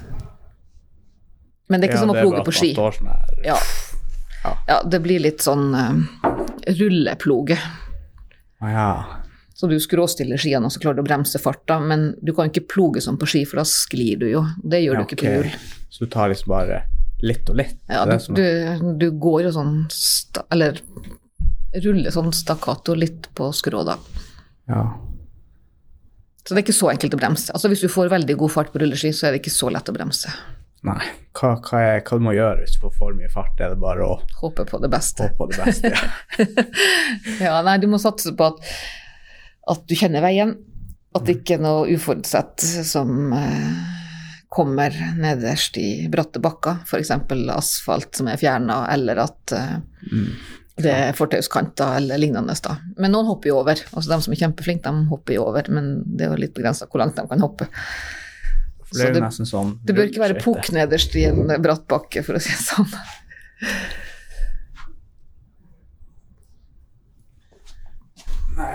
Men det er ikke Ja, som å ploge på ski. Sånn. Ja. Ja. ja, det blir litt sånn uh, rulleploge. Å ja. Så du skråstiller skiene, og så klarer du å bremse farta, men du kan ikke ploge sånn på ski, for da sklir du jo. Det gjør ja du ikke på hjul. Så du tar liksom bare litt og litt? Ja, du, du, du går jo sånn Eller ruller sånn stakkato litt på skrå, da. Ja. Så det er ikke så enkelt å bremse. Altså Hvis du får veldig god fart på rulleski, så er det ikke så lett å bremse. Nei. Hva, hva, er, hva du må gjøre hvis du får for mye fart? Er det bare å Håpe på det beste. håpe på det beste? Ja. Ja, nei, du må satse på at, at du kjenner veien. At det ikke er noe uforutsett som eh, kommer nederst i bratte bakker. F.eks. asfalt som er fjerna, eller at eh, det er fortauskanter eller lignende. Da. Men noen hopper jo over. Altså De som er kjempeflinke, de hopper jo over, men det er jo litt begrensa hvor langt de kan hoppe. Det Så det- sånn Det bør ikke være pukk nederst i en bratt bakke, for å si det sånn.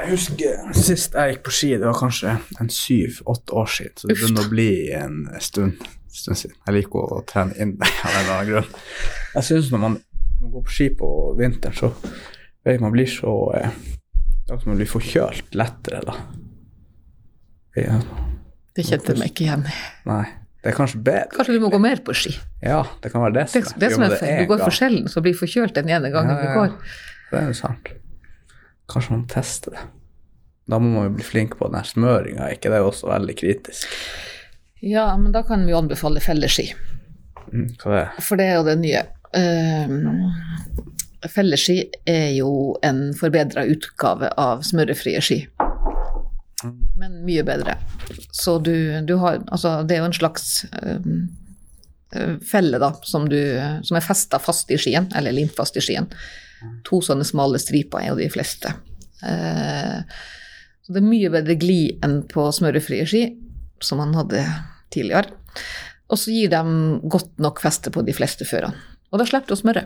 Jeg husker sist jeg gikk på ski, det var kanskje en syv-åtte år siden. Så det begynner å bli en stund, stund siden. Jeg liker å trene inn av en eller annen grunn. Jeg syns når man, når man går på ski på vinteren, så vet man blir så eh, Det er som man blir forkjølt lettere, da. Ja, Det kjente jeg meg ikke igjen i. nei. Det er kanskje bedre. Kanskje du må gå mer på ski. Ja, det kan være det Det, det som er feil. Du går for sjelden, så blir forkjølt den ene gangen Ja, ja, du går. Det er jo sant. Kanskje man tester det. Da må man jo bli flink på den her smøringa, ikke det er også veldig kritisk? Ja, men da kan vi jo anbefale felleski, Mm, er for det er jo det nye. Uh, felleski er jo en forbedra utgave av smørefrie ski. Men mye bedre. Så du, du har Altså, det er jo en slags eh, felle, da, som, du, som er festa fast i skien, eller limfast i skien. To sånne smale striper er jo de fleste. Eh, så det er mye bedre glid enn på smørefrie ski, som man hadde tidligere. Og så gir de godt nok feste på de fleste førene. Og da slipper du å smøre.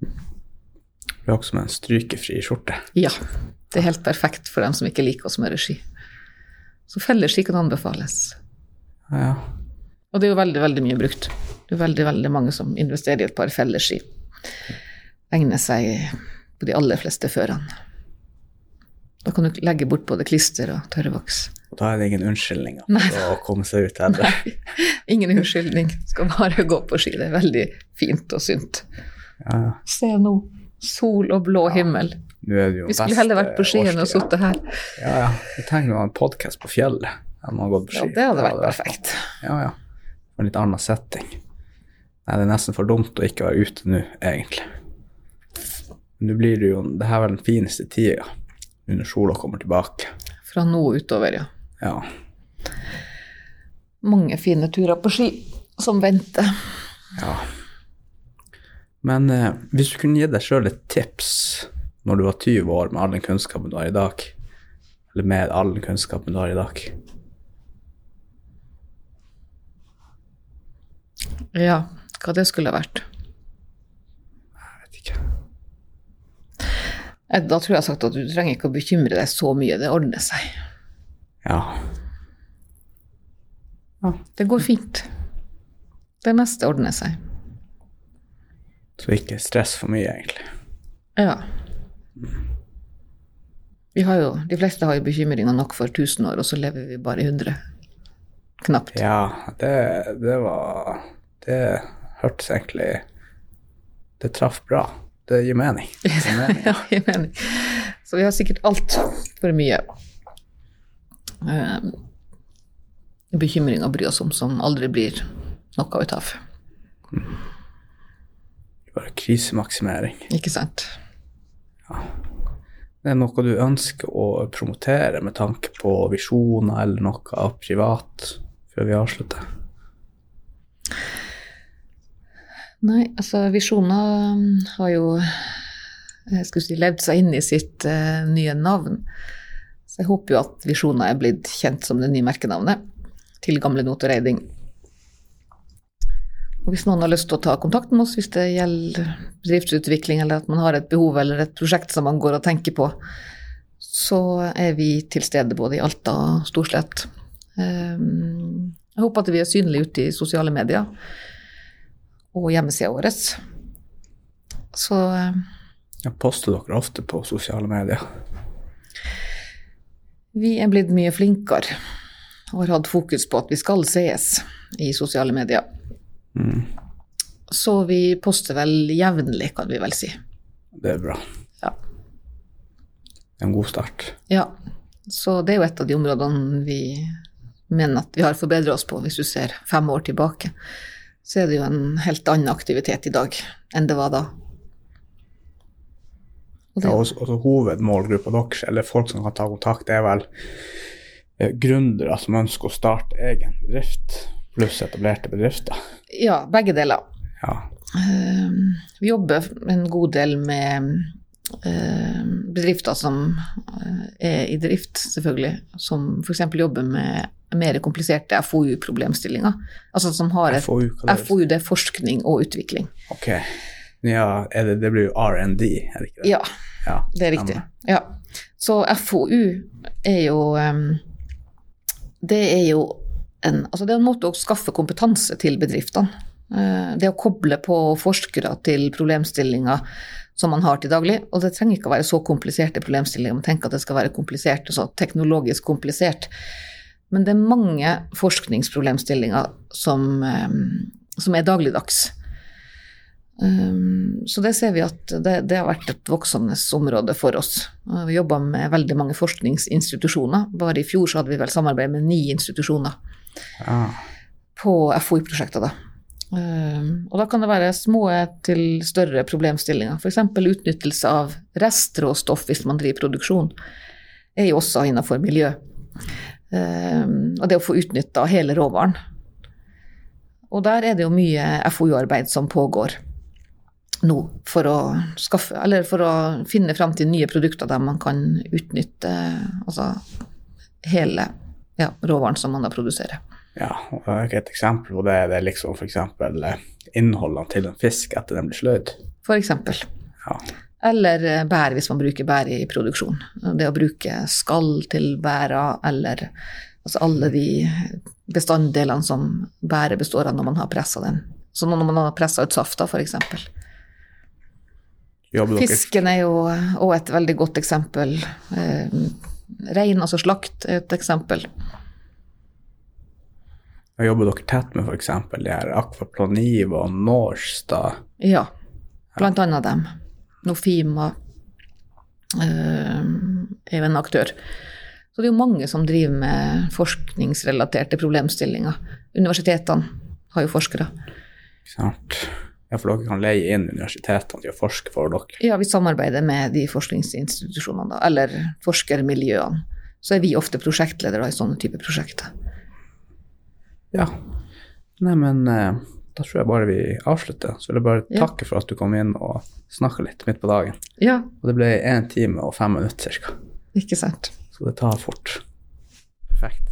Det er også med en strykefri skjorte. Ja, det er helt perfekt for dem som ikke liker å smøre ski. Så felleski kan anbefales. Ja, ja. Og det er jo veldig, veldig mye brukt. Det er veldig, veldig mange som investerer i et par felleski. Egner seg på de aller fleste førene. Da kan du legge bort både klister og tørrvoks. Da er det ingen unnskyldninger for å komme seg ut heller. Ingen unnskyldning, skal bare gå på ski. Det er veldig fint og sunt. Ja, ja. Se nå, sol og blå himmel. Det jo Vi skulle heller vært på skien og å sitte her. Ja, ja. Vi tenker jo ha en podkast på fjellet. Ja, man har gått på Ja, det hadde vært perfekt. Ja, ja. En litt annen setting. Nei, det er nesten for dumt å ikke være ute nå, egentlig. Men nå blir det jo Det her er vel den fineste tida, når sola kommer tilbake. Fra nå utover, ja. Ja. Mange fine turer på ski som venter. ja. Men eh, hvis du kunne gi deg sjøl et tips når du var 20 år med all den kunnskapen du har i dag, eller med all den kunnskapen du har i dag Ja, hva det skulle vært. Jeg vet ikke. Da tror jeg sagt at du trenger ikke å bekymre deg så mye, det ordner seg. Ja. Det går fint. Det meste ordner seg. Så ikke stress for mye, egentlig. Ja. Vi har jo, de fleste har jo bekymringer nok for 1000 år, og så lever vi bare i 100. Knapt. Ja, det, det var Det hørtes egentlig Det traff bra. Det gir mening. Det gir mening. ja, gir mening. Så vi har sikkert altfor mye um, bekymring å bry oss om som aldri blir noe ut av. Bare krisemaksimering. Ikke sant? Det er noe du ønsker å promotere med tanke på visjoner eller noe privat, før vi avslutter? Nei, altså visjoner um, har jo jeg skulle si, levd seg inn i sitt uh, nye navn. Så jeg håper jo at visjoner er blitt kjent som det nye merkenavnet til Gamle Notoreiding. og hvis noen har lyst til å ta kontakt med oss hvis det gjelder bedriftsutvikling, eller at man har et behov eller et prosjekt som man går og tenker på, så er vi til stede både i Alta og Storslett. Um, Jeg håper at vi er synlige ute i sosiale medier og hjemmesida vår. Så Jeg Ja, poster dere ofte på sosiale medier? vi er blitt mye flinkere og har hatt fokus på at vi skal sees i sosiale medier. Mm, Så vi poster vel jevnlig, kan vi vel si. det er bra. Ja. en god start. Ja, så det er jo et av de områdene vi mener at vi har forbedret oss på, hvis du ser fem år tilbake. Så er det jo en helt annen aktivitet i dag enn det var da. Og det, Ja, også, også hovedmålgruppa deres, eller folk som kan ta kontakt, er vel eh, gründere som ønsker å starte egen bedrift, pluss etablerte bedrifter. ja, begge deler. Ja. Eh, Vi jobber en god del med bedrifter som eh, er i drift, selvfølgelig, som f.eks. jobber med mer kompliserte FoU-problemstillinger. Altså som har et FoU. FoU, det er forskning og utvikling. Ok. Ja, det, det blir jo R&D, er det ikke det? Ja, Ja, det er riktig. Ja. Så FoU er jo Det er jo en, altså det er en måte å skaffe kompetanse til bedriftene. Eh, Det å koble på forskere til problemstillinger som man har til daglig. Og det trenger ikke å være så kompliserte problemstillinger. Man tenker at det skal være komplisert, og så teknologisk komplisert. Men det er mange forskningsproblemstillinger som, som er dagligdags. Um, Så det ser vi at det, det har vært et voksende område for oss. Vi jobber med veldig mange forskningsinstitusjoner. Bare i fjor så hadde vi vel samarbeid med ni institusjoner Ja. på FoI-prosjekter, da. Um, Og da kan det være små til større problemstillinger. F.eks. utnyttelse av restråstoff hvis man driver produksjon, er jo også innenfor miljø. Um, Og det å få utnytta hele råvaren. Og der er det jo mye FoU-arbeid som pågår nå for å skaffe, for å finne fram til nye produkter der man kan utnytte altså, hele ja, råvaren som man da produserer. Ja, og et eksempel på det, det er liksom eksempel eh, innholdene til en fisk etter den blir sløyd. Eksempel. Ja. Eller eh, bær, hvis man bruker bær i produksjon. Det å bruke skall til bæra, eller altså alle de bestanddelene som bæret består av når man har pressa den. Så når man har pressa ut safta, f.eks. Fisken er jo òg et veldig godt eksempel. Eh, rein, altså slakt, er et eksempel. Jobber dere tett med f.eks. de her Akvaplaniv og Norstad? Ja, blant annet dem. Nofima eh, er jo en aktør. Så det er jo mange som driver med forskningsrelaterte problemstillinger. Universitetene har jo forskere. Sant? Ja, for dere kan leie inn universitetene til å forske for dere. Ja, vi samarbeider med de forskningsinstitusjonene, da, eller forskermiljøene. Så er vi ofte prosjektledere i sånne typer prosjekter. Ja. Nei, men eh, da tror jeg bare vi avslutter. Så vil jeg bare Ja. takke for at du kom inn og snakka litt midt på dagen. Ja, Og det ble én time og fem minutter ca. ikke sant. Så det tar fort. Perfekt.